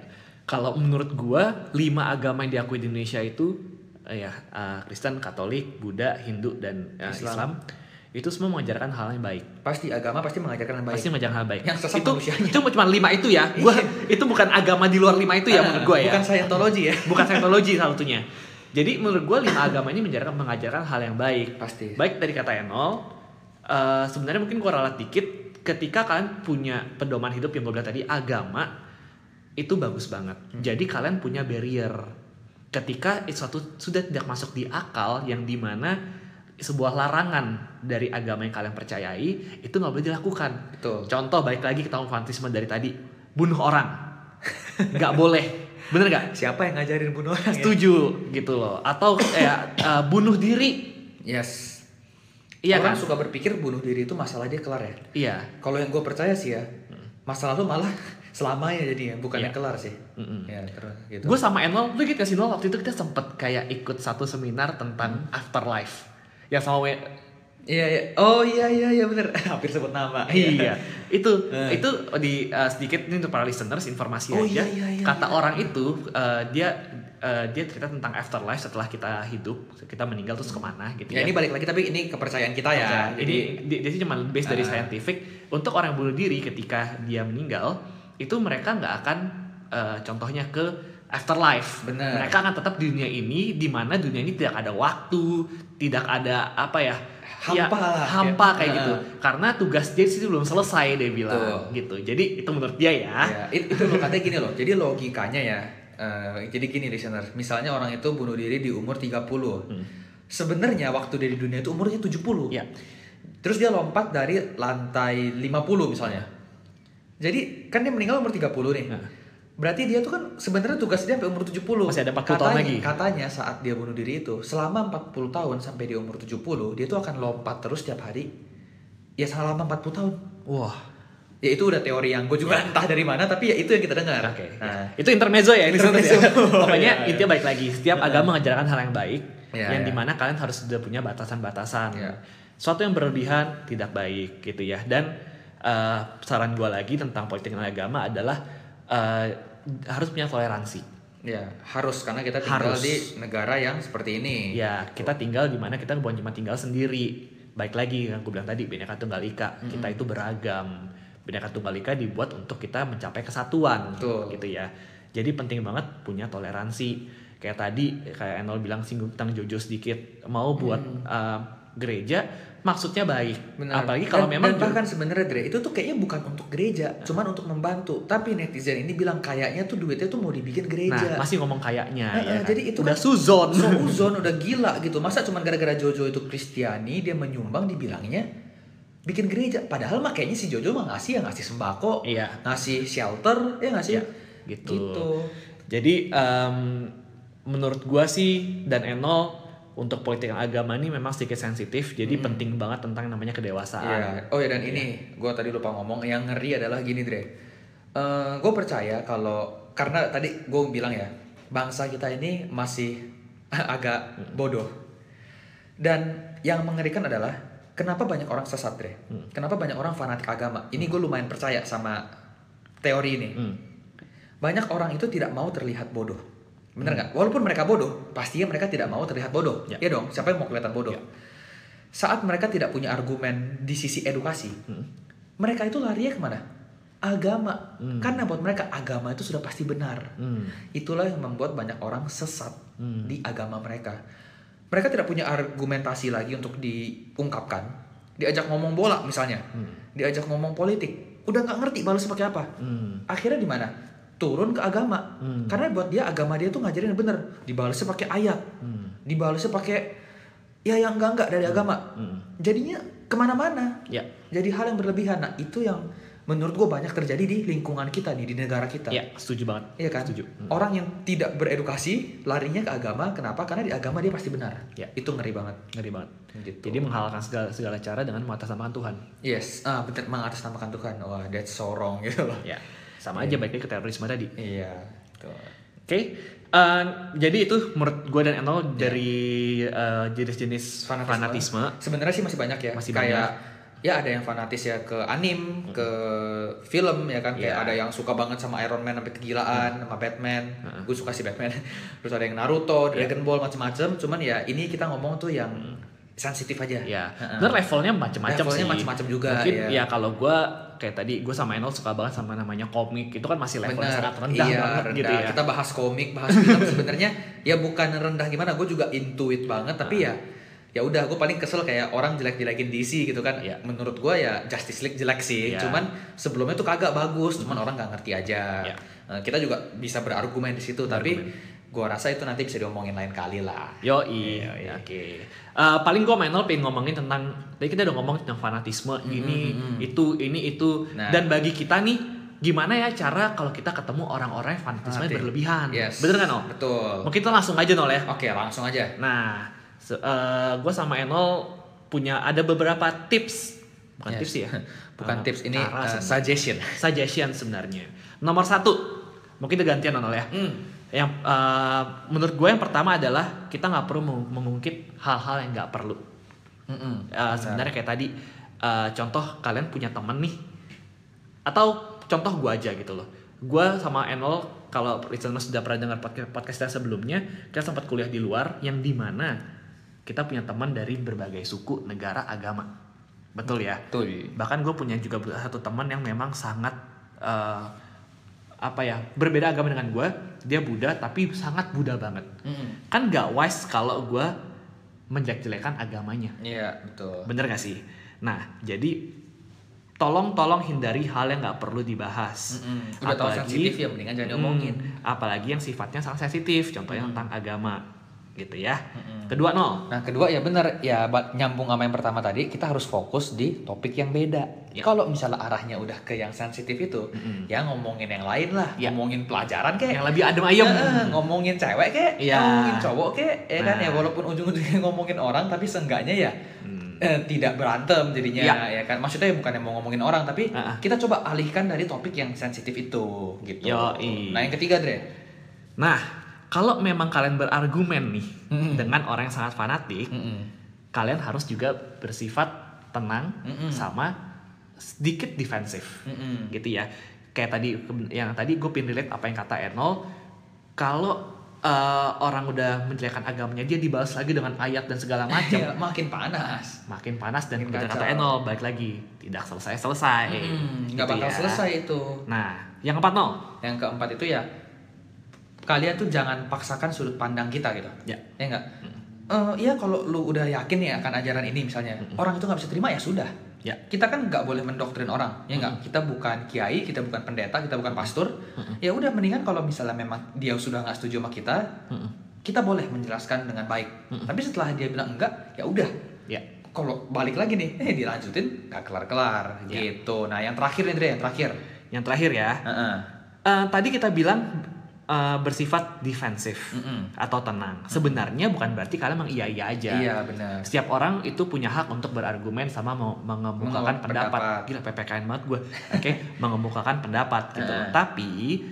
Kalau menurut gua lima agama yang diakui di Indonesia itu eh, ya eh, Kristen, Katolik, Buddha, Hindu dan eh, Islam. Islam. itu semua mengajarkan hal yang baik. Pasti agama pasti mengajarkan yang baik. Pasti mengajarkan hal baik. Yang sesat itu manusianya. cuma cuma lima itu ya. Gua itu bukan agama di luar lima itu ya menurut gua ya. Bukan Scientology ya. bukan Scientology salah satunya. Jadi menurut gue lima agama ini mengajarkan mengajarkan hal yang baik. Pasti. Baik dari kata Enol, eh, sebenarnya mungkin gue ralat dikit. Ketika kalian punya pedoman hidup yang gue bilang tadi agama itu bagus banget. Hmm. Jadi kalian punya barrier. Ketika suatu sudah tidak masuk di akal yang di mana sebuah larangan dari agama yang kalian percayai itu nggak boleh dilakukan. Betul. Contoh balik lagi ke tahun fanatisme dari tadi, bunuh orang, nggak boleh, bener nggak? Siapa yang ngajarin bunuh orang ya? setuju gitu loh atau kayak eh, bunuh diri Yes. Iya Orang kan? suka berpikir bunuh diri itu masalah dia kelar ya. Iya. Kalau yang gue percaya sih ya, masa lalu malah selamanya jadinya, bukannya Iya. kelar sih. Mm-mm. Ya terus gitu. Gue sama Enol, lu gak sih Nol waktu itu kita sempet kayak ikut satu seminar tentang afterlife. Ya sama we- Iya iya. Oh iya iya iya bener. Hampir sebut nama. iya. Itu Eh. itu di uh, sedikit ini untuk para listeners informasi Oh, aja. iya, iya, iya, Kata iya. orang itu uh, dia uh, dia cerita tentang afterlife setelah kita hidup, kita meninggal terus ke mana gitu Ya ya. ini balik lagi tapi ini kepercayaan kita ya. Jadi ini di- dia sih cuma base dari Ah. scientific untuk orang yang bunuh diri ketika dia meninggal itu mereka nggak akan uh, contohnya ke afterlife. Bener. Mereka akan tetap di dunia ini di mana dunia ini tidak ada waktu, tidak ada apa ya? Hampa ya, lah, hampa ya. kayak gitu. Ah. Karena tugas dia di situ belum selesai dia bilang gitu. Jadi itu menurut dia ya. ya, it- itu loh katanya gini loh. Jadi logikanya ya. eh, jadi gini listener, misalnya orang itu bunuh diri di umur 30. Sebenarnya waktu dia di dunia itu umurnya 70. Ya. Terus dia lompat dari lantai 50 misalnya. Jadi kan dia meninggal umur 30 nih. Nah. Berarti dia tuh kan sebenarnya tugas dia sampai umur 70. Masih ada 40 tahun katanya, lagi. Katanya saat dia bunuh diri itu selama 40 tahun sampai dia umur 70, dia tuh akan lompat terus tiap hari. Ya selama 40 tahun. Wah. Ya itu udah teori yang gue juga entah dari mana tapi ya itu yang kita dengar. Oke. Nah, Itu intermezzo ya, ini Intermezzo. sebetulnya. Pokoknya iya. intinya baik lagi. Setiap agama mengajarkan hal yang baik, Iya, yang iya. di mana kalian harus sudah punya batasan-batasan. Iya. Suatu yang berlebihan tidak baik gitu ya. Dan eh, saran gue lagi tentang politik dan agama adalah eh, harus punya toleransi. ya harus karena kita tinggal Harus. di negara yang seperti ini. Ya, kita tinggal di mana kita bukan cuma tinggal sendiri. Baik lagi yang gue bilang tadi, Bhinneka Tunggal Ika. Kita itu beragam. Bhinneka Tunggal Ika dibuat untuk kita mencapai kesatuan Betul. gitu ya. Jadi penting banget punya toleransi. Kayak tadi kayak Enol bilang singgung tentang Jojo sedikit mau buat uh, gereja maksudnya baik. Benar. Apalagi kalau Dan- memang dan bahkan sebenarnya Dre itu tuh kayaknya bukan untuk gereja, cuman untuk membantu. Tapi netizen ini bilang kayaknya tuh duitnya tuh mau dibikin Nah, gereja. masih ngomong kayaknya Nah, ya. kan? jadi itu udah kan suzon. Seuzon udah gila gitu. Masa cuman gara-gara Jojo itu Kristiani dia menyumbang dibilangnya bikin gereja. Padahal mah kayaknya si Jojo mah ngasih ya ngasih sembako, Iya. ngasih shelter, ya ngasih Iya, gitu. Gitu. Jadi em, menurut gua sih dan Enol untuk politik agama ini memang sedikit sensitif, jadi penting banget tentang yang namanya kedewasaan. Iya. Oh ya dan ini gue tadi lupa ngomong yang ngeri adalah gini Dre. gue percaya kalau karena tadi gue bilang ya bangsa kita ini masih agak bodoh. Dan yang mengerikan adalah kenapa banyak orang sesat Dre? Kenapa banyak orang fanatik agama? Ini gue lumayan percaya sama teori ini. Hmm. Banyak orang itu tidak mau terlihat bodoh. Bener nggak? Walaupun mereka bodoh, pastinya mereka tidak mau terlihat bodoh. Ya. Ya, dong, siapa yang mau kelihatan bodoh? Ya. Saat mereka tidak punya argumen di sisi edukasi, Hmm. mereka itu larinya ke mana? Agama. Hmm. Karena buat mereka agama itu sudah pasti benar. Hmm. Itulah yang membuat banyak orang sesat Hmm. di agama mereka. Mereka tidak punya argumentasi lagi untuk diungkapkan. Diajak ngomong bola misalnya, Hmm. diajak ngomong politik, udah nggak ngerti balas pakai apa. Hmm. Akhirnya di mana? Turun ke agama. Hmm. Karena buat dia agama dia tuh ngajarin yang bener. Dibalasnya pakai ayat, Hmm. dibalasnya pakai ya yang enggak enggak dari agama. Hmm. Jadinya ke mana-mana. Ya. Jadi hal yang berlebihan. Nah itu yang menurut gue banyak terjadi di lingkungan kita nih di negara kita. Ya, setuju banget. Iya kan? Setuju. Hmm. Orang yang tidak beredukasi larinya ke agama. Kenapa? Karena di agama dia pasti benar. Ya. Itu ngeri banget. Ngeri banget. Gitu. Jadi menghalalkan segala segala cara dengan mengatasnamakan Tuhan. yes, ah bener mengatasnamakan Tuhan. Wah, that's so wrong gitu loh. Ya. Sama aja baik lagi ke terorisme tadi. Iya. Oke, eh, jadi itu menurut gue dan Enol dari eh, jenis-jenis Fanatisme. fanatisme. Sebenarnya sih masih banyak ya. Masih kayak ya ada yang fanatis ya ke anim, ke film ya kan. Kayak Iya. ada yang suka banget sama Iron Man sampai kegilaan, sama Batman. Heeh. Gue suka si Batman. Terus ada yang Naruto, Iya. Dragon Ball macem-macem. Cuman ya ini kita ngomong tuh yang sensitif aja. Ya, dan levelnya macam-macam sih. Levelnya macam-macam juga, Mungkin iya. ya kalau gue kayak tadi gue sama Enol suka banget sama namanya komik itu kan masih levelnya Bener. sangat rendah iya, banget rendah. gitu ya. Kita bahas komik, bahas film sebenarnya ya bukan rendah gimana, gue juga intuit banget tapi ya ya udah gue paling kesel kayak orang jelek-jelekin DC gitu kan. Iya. Menurut gue ya Justice League jelek sih, Iya. cuman sebelumnya tuh kagak bagus, cuman orang nggak ngerti aja. Iya. Nah, kita juga bisa berargumen di situ, tapi Gue rasa itu nanti bisa diomongin lain kali lah. Yo iya. oke. Eh, paling gue main pengen ngomongin tentang tadi kita udah ngomong tentang fanatisme ini mm, mm. itu ini itu Nah. dan bagi kita nih gimana ya cara kalau kita ketemu orang-orang yang fanatisme berlebihan Yes. bener kan Nol? Betul. Mungkin kita langsung aja Nol ya. Oke, langsung aja. Nah, gue sama Enol punya ada beberapa tips, bukan Yes. tips ya, Bukan Eh, tips ini uh, suggestion. suggestion sebenarnya. Nomor satu, mungkin kita gantian Nonol ya. Hmm. Yang eh, menurut gue yang pertama adalah kita nggak perlu meng- mengungkit hal-hal yang nggak perlu. Mm-mm. Eh, sebenarnya kayak tadi eh, contoh kalian punya temen nih atau contoh gue aja gitu loh gue sama Enol kalau listeners sudah pernah dengar podcast podcast kita sebelumnya kita sempat kuliah di luar yang di mana kita punya teman dari berbagai suku negara agama betul ya Betul. bahkan gue punya juga satu teman yang memang sangat eh, apa ya berbeda agama dengan gue dia Buddha tapi sangat Buddha banget Mm-mm. kan gak wise kalau gue menjelek-jelekan agamanya Iya, betul. Bener gak sih? Nah, jadi tolong tolong hindari hal yang nggak perlu dibahas. Mm-mm. Udah tahu sensitif ya, mendingan jangan diomongin. Hmm, apalagi yang sifatnya sangat sensitif, contohnya Mm. tentang agama, gitu ya. Kedua nol. Nah, kedua ya benar ya nyambung sama yang pertama tadi, kita harus fokus di topik yang beda. Ya. Kalau misalnya arahnya udah ke yang sensitif itu, Mm-mm. ya ngomongin yang lain lah, Ya. ngomongin pelajaran kayak Yang lebih adem ayem. ngomongin cewek kayak, Iya. ngomongin cowok kayak, ya kan Nah. ya walaupun ujung-ujungnya ngomongin orang tapi seenggaknya ya Hmm. eh, tidak berantem jadinya Ya. ya kan. Maksudnya bukan yang mau ngomongin orang tapi ah. kita coba alihkan dari topik yang sensitif itu gitu. Yoi. Nah, yang ketiga, Dre. Nah, kalau memang kalian berargumen nih Mm-mm. dengan orang yang sangat fanatik, Mm-mm. kalian harus juga bersifat tenang Mm-mm. sama sedikit defensif. Mm-mm. gitu ya kayak tadi yang tadi gue pin relate apa yang kata Enol kalau eh, orang udah menjelekkan agamanya dia dibalas lagi dengan ayat dan segala macam makin panas. makin panas dan Makin kata. Enol balik lagi tidak selesai selesai. Nggak bakal ya. selesai itu. nah yang keempat nol Yang keempat itu ya kalian tuh jangan paksakan sudut pandang kita gitu. ya Ya enggak? Eh, ya kalau lu udah yakin ya akan ajaran ini misalnya, orang itu nggak bisa terima ya sudah. ya Kita kan nggak boleh mendoktrin orang, ya enggak? Kita bukan kiai, kita bukan pendeta, kita bukan pastor. Ya udah mendingan kalau misalnya memang dia sudah nggak setuju sama kita, Mm-mm. kita boleh menjelaskan dengan baik. Tapi setelah dia bilang enggak, ya udah. ya Kalau balik lagi nih, eh dilanjutin nggak kelar-kelar Ya. gitu. Nah yang terakhir nih Dre, yang terakhir. yang terakhir ya Heeh. Eh, tadi kita bilang eh, bersifat defensif Mm-mm. atau tenang sebenarnya bukan berarti kalian mengiya-iya aja Iya benar. setiap orang itu punya hak untuk berargumen sama mau mengemukakan pendapat. pendapat. Gila PPKN banget gue. Oke, mengemukakan pendapat gitu. Eh. Tapi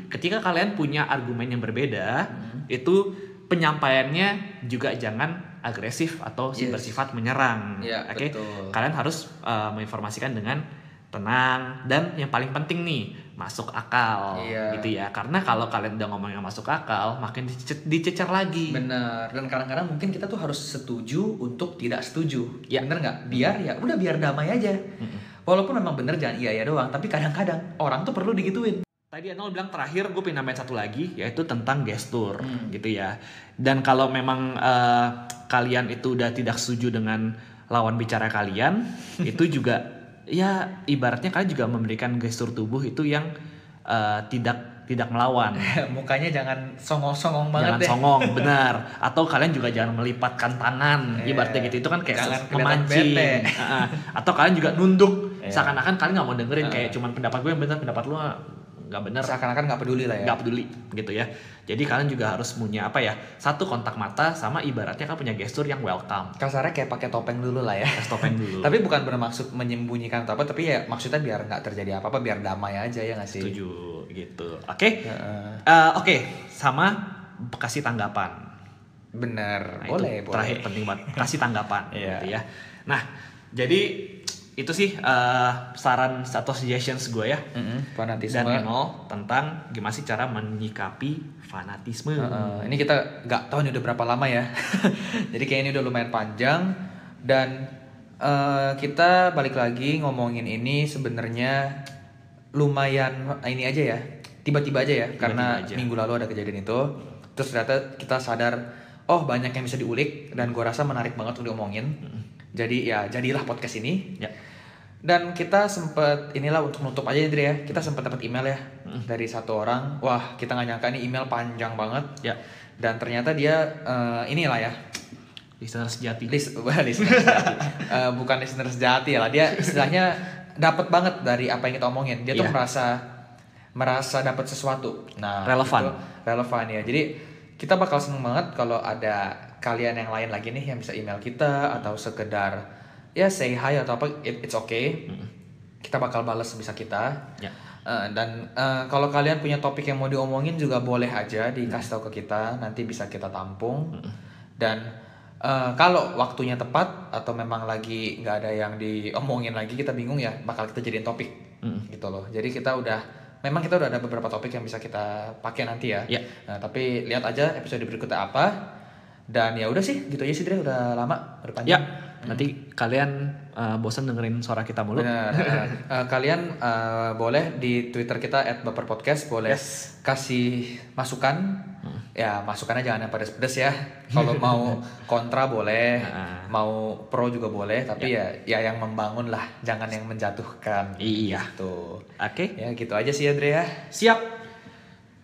ketika kalian punya argumen yang berbeda, Hmm. itu penyampaiannya juga jangan agresif atau Yes. bersifat menyerang. Iya, Oke. betul. Kalian harus uh, menginformasikan dengan tenang dan yang paling penting nih masuk akal Iya. gitu ya karena kalau kalian udah ngomong yang masuk akal makin dice- dicecer lagi Bener. Dan kadang-kadang mungkin kita tuh harus setuju untuk tidak setuju. Ya. Bener nggak? Biar ya udah biar damai aja. Walaupun memang bener jangan iya iya doang, tapi kadang-kadang orang tuh perlu digituin. Tadi Anol bilang terakhir gue nambahin satu lagi yaitu tentang gestur Hmm. gitu ya. Dan kalau memang eh, kalian itu udah tidak setuju dengan lawan bicara kalian, itu juga ya ibaratnya kalian juga memberikan gestur tubuh itu yang eh, tidak tidak melawan. Mukanya jangan songong-songong banget jangan deh. songong, benar. Atau kalian juga jangan melipatkan tangan, Iya. ibaratnya gitu. Itu kan kayak Jangan memancing. bete. Atau kalian juga nunduk, Iya. seakan-akan kalian nggak mau dengerin Heeh. kayak cuman pendapat gue yang benar, pendapat lu nggak benar Seakan-akan nggak peduli lah ya. nggak peduli gitu ya jadi kalian juga harus punya apa ya satu kontak mata sama ibaratnya kan punya gestur yang welcome Kasarnya kayak pakai topeng dulu lah ya. tes topeng dulu Tapi bukan bermaksud menyembunyikan atau apa, tapi ya maksudnya biar nggak terjadi apa-apa, biar damai aja ya nggak sih? setuju gitu oke Heeh. Eh, oke sama kasih tanggapan Bener, Nah, boleh, boleh. terakhir penting banget kasih tanggapan Iya. gitu ya nah jadi itu sih eh, saran atau suggestions gue ya Mm-mm, fanatisme. dan Enol tentang gimana sih cara menyikapi fanatisme Heeh, ini kita nggak tahu ini udah berapa lama ya. Jadi kayak ini udah lumayan panjang dan eh, kita balik lagi ngomongin ini sebenarnya lumayan ini aja ya. Tiba-tiba aja ya karena aja. minggu lalu ada kejadian itu. Terus ternyata kita sadar oh banyak yang bisa diulik dan gua rasa menarik banget untuk diomongin. Jadi ya jadilah podcast ini. ya Dan kita sempet inilah untuk menutup aja Indri ya. Kita sempat dapat email ya dari satu orang. Wah kita nggak nyangka nih email panjang banget. ya Dan ternyata dia eh, inilah ya. listener sejati Lis, wah, listener sejati. Eh, bukan listener sejati ya lah. Dia istilahnya dapat banget dari apa yang kita omongin. Dia tuh Iya. merasa merasa dapat sesuatu. Nah Relevan. itu relevan ya. Jadi kita bakal seneng banget kalau ada kalian yang lain lagi nih yang bisa email kita atau sekedar ya say hi atau apa it- it's okay. Kita bakal balas sebisa kita. Ya. Eh, dan eh, kalau kalian punya topik yang mau diomongin juga boleh aja dikasih tahu ke kita nanti bisa kita tampung. Dan eh, kalau waktunya tepat atau memang lagi nggak ada yang diomongin lagi kita bingung ya bakal kita jadiin topik. Gitu loh. Jadi kita udah memang kita udah ada beberapa topik yang bisa kita pakai nanti ya. Ya. Nah, tapi lihat aja episode berikutnya apa dan ya udah sih gitu aja sih Dre udah lama udah panjang Ya, nanti kalian uh, bosan dengerin suara kita mulu. Benar. Eh, kalian eh, boleh di Twitter kita @baperpodcast boleh kasih masukan. Ya, masukannya jangan yang pedes-pedes ya. Kalau mau kontra boleh, Nah. mau pro juga boleh, tapi ya ya yang membangun lah, jangan yang menjatuhkan. Iya. Tuh. Oke. Ya, gitu aja sih Andre ya. Siap.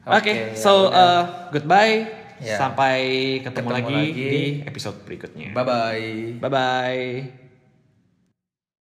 Oke, Oke, ya so uh, goodbye. Ya. Sampai ketemu, Ketemu lagi, lagi. di episode berikutnya. Bye bye. Bye bye.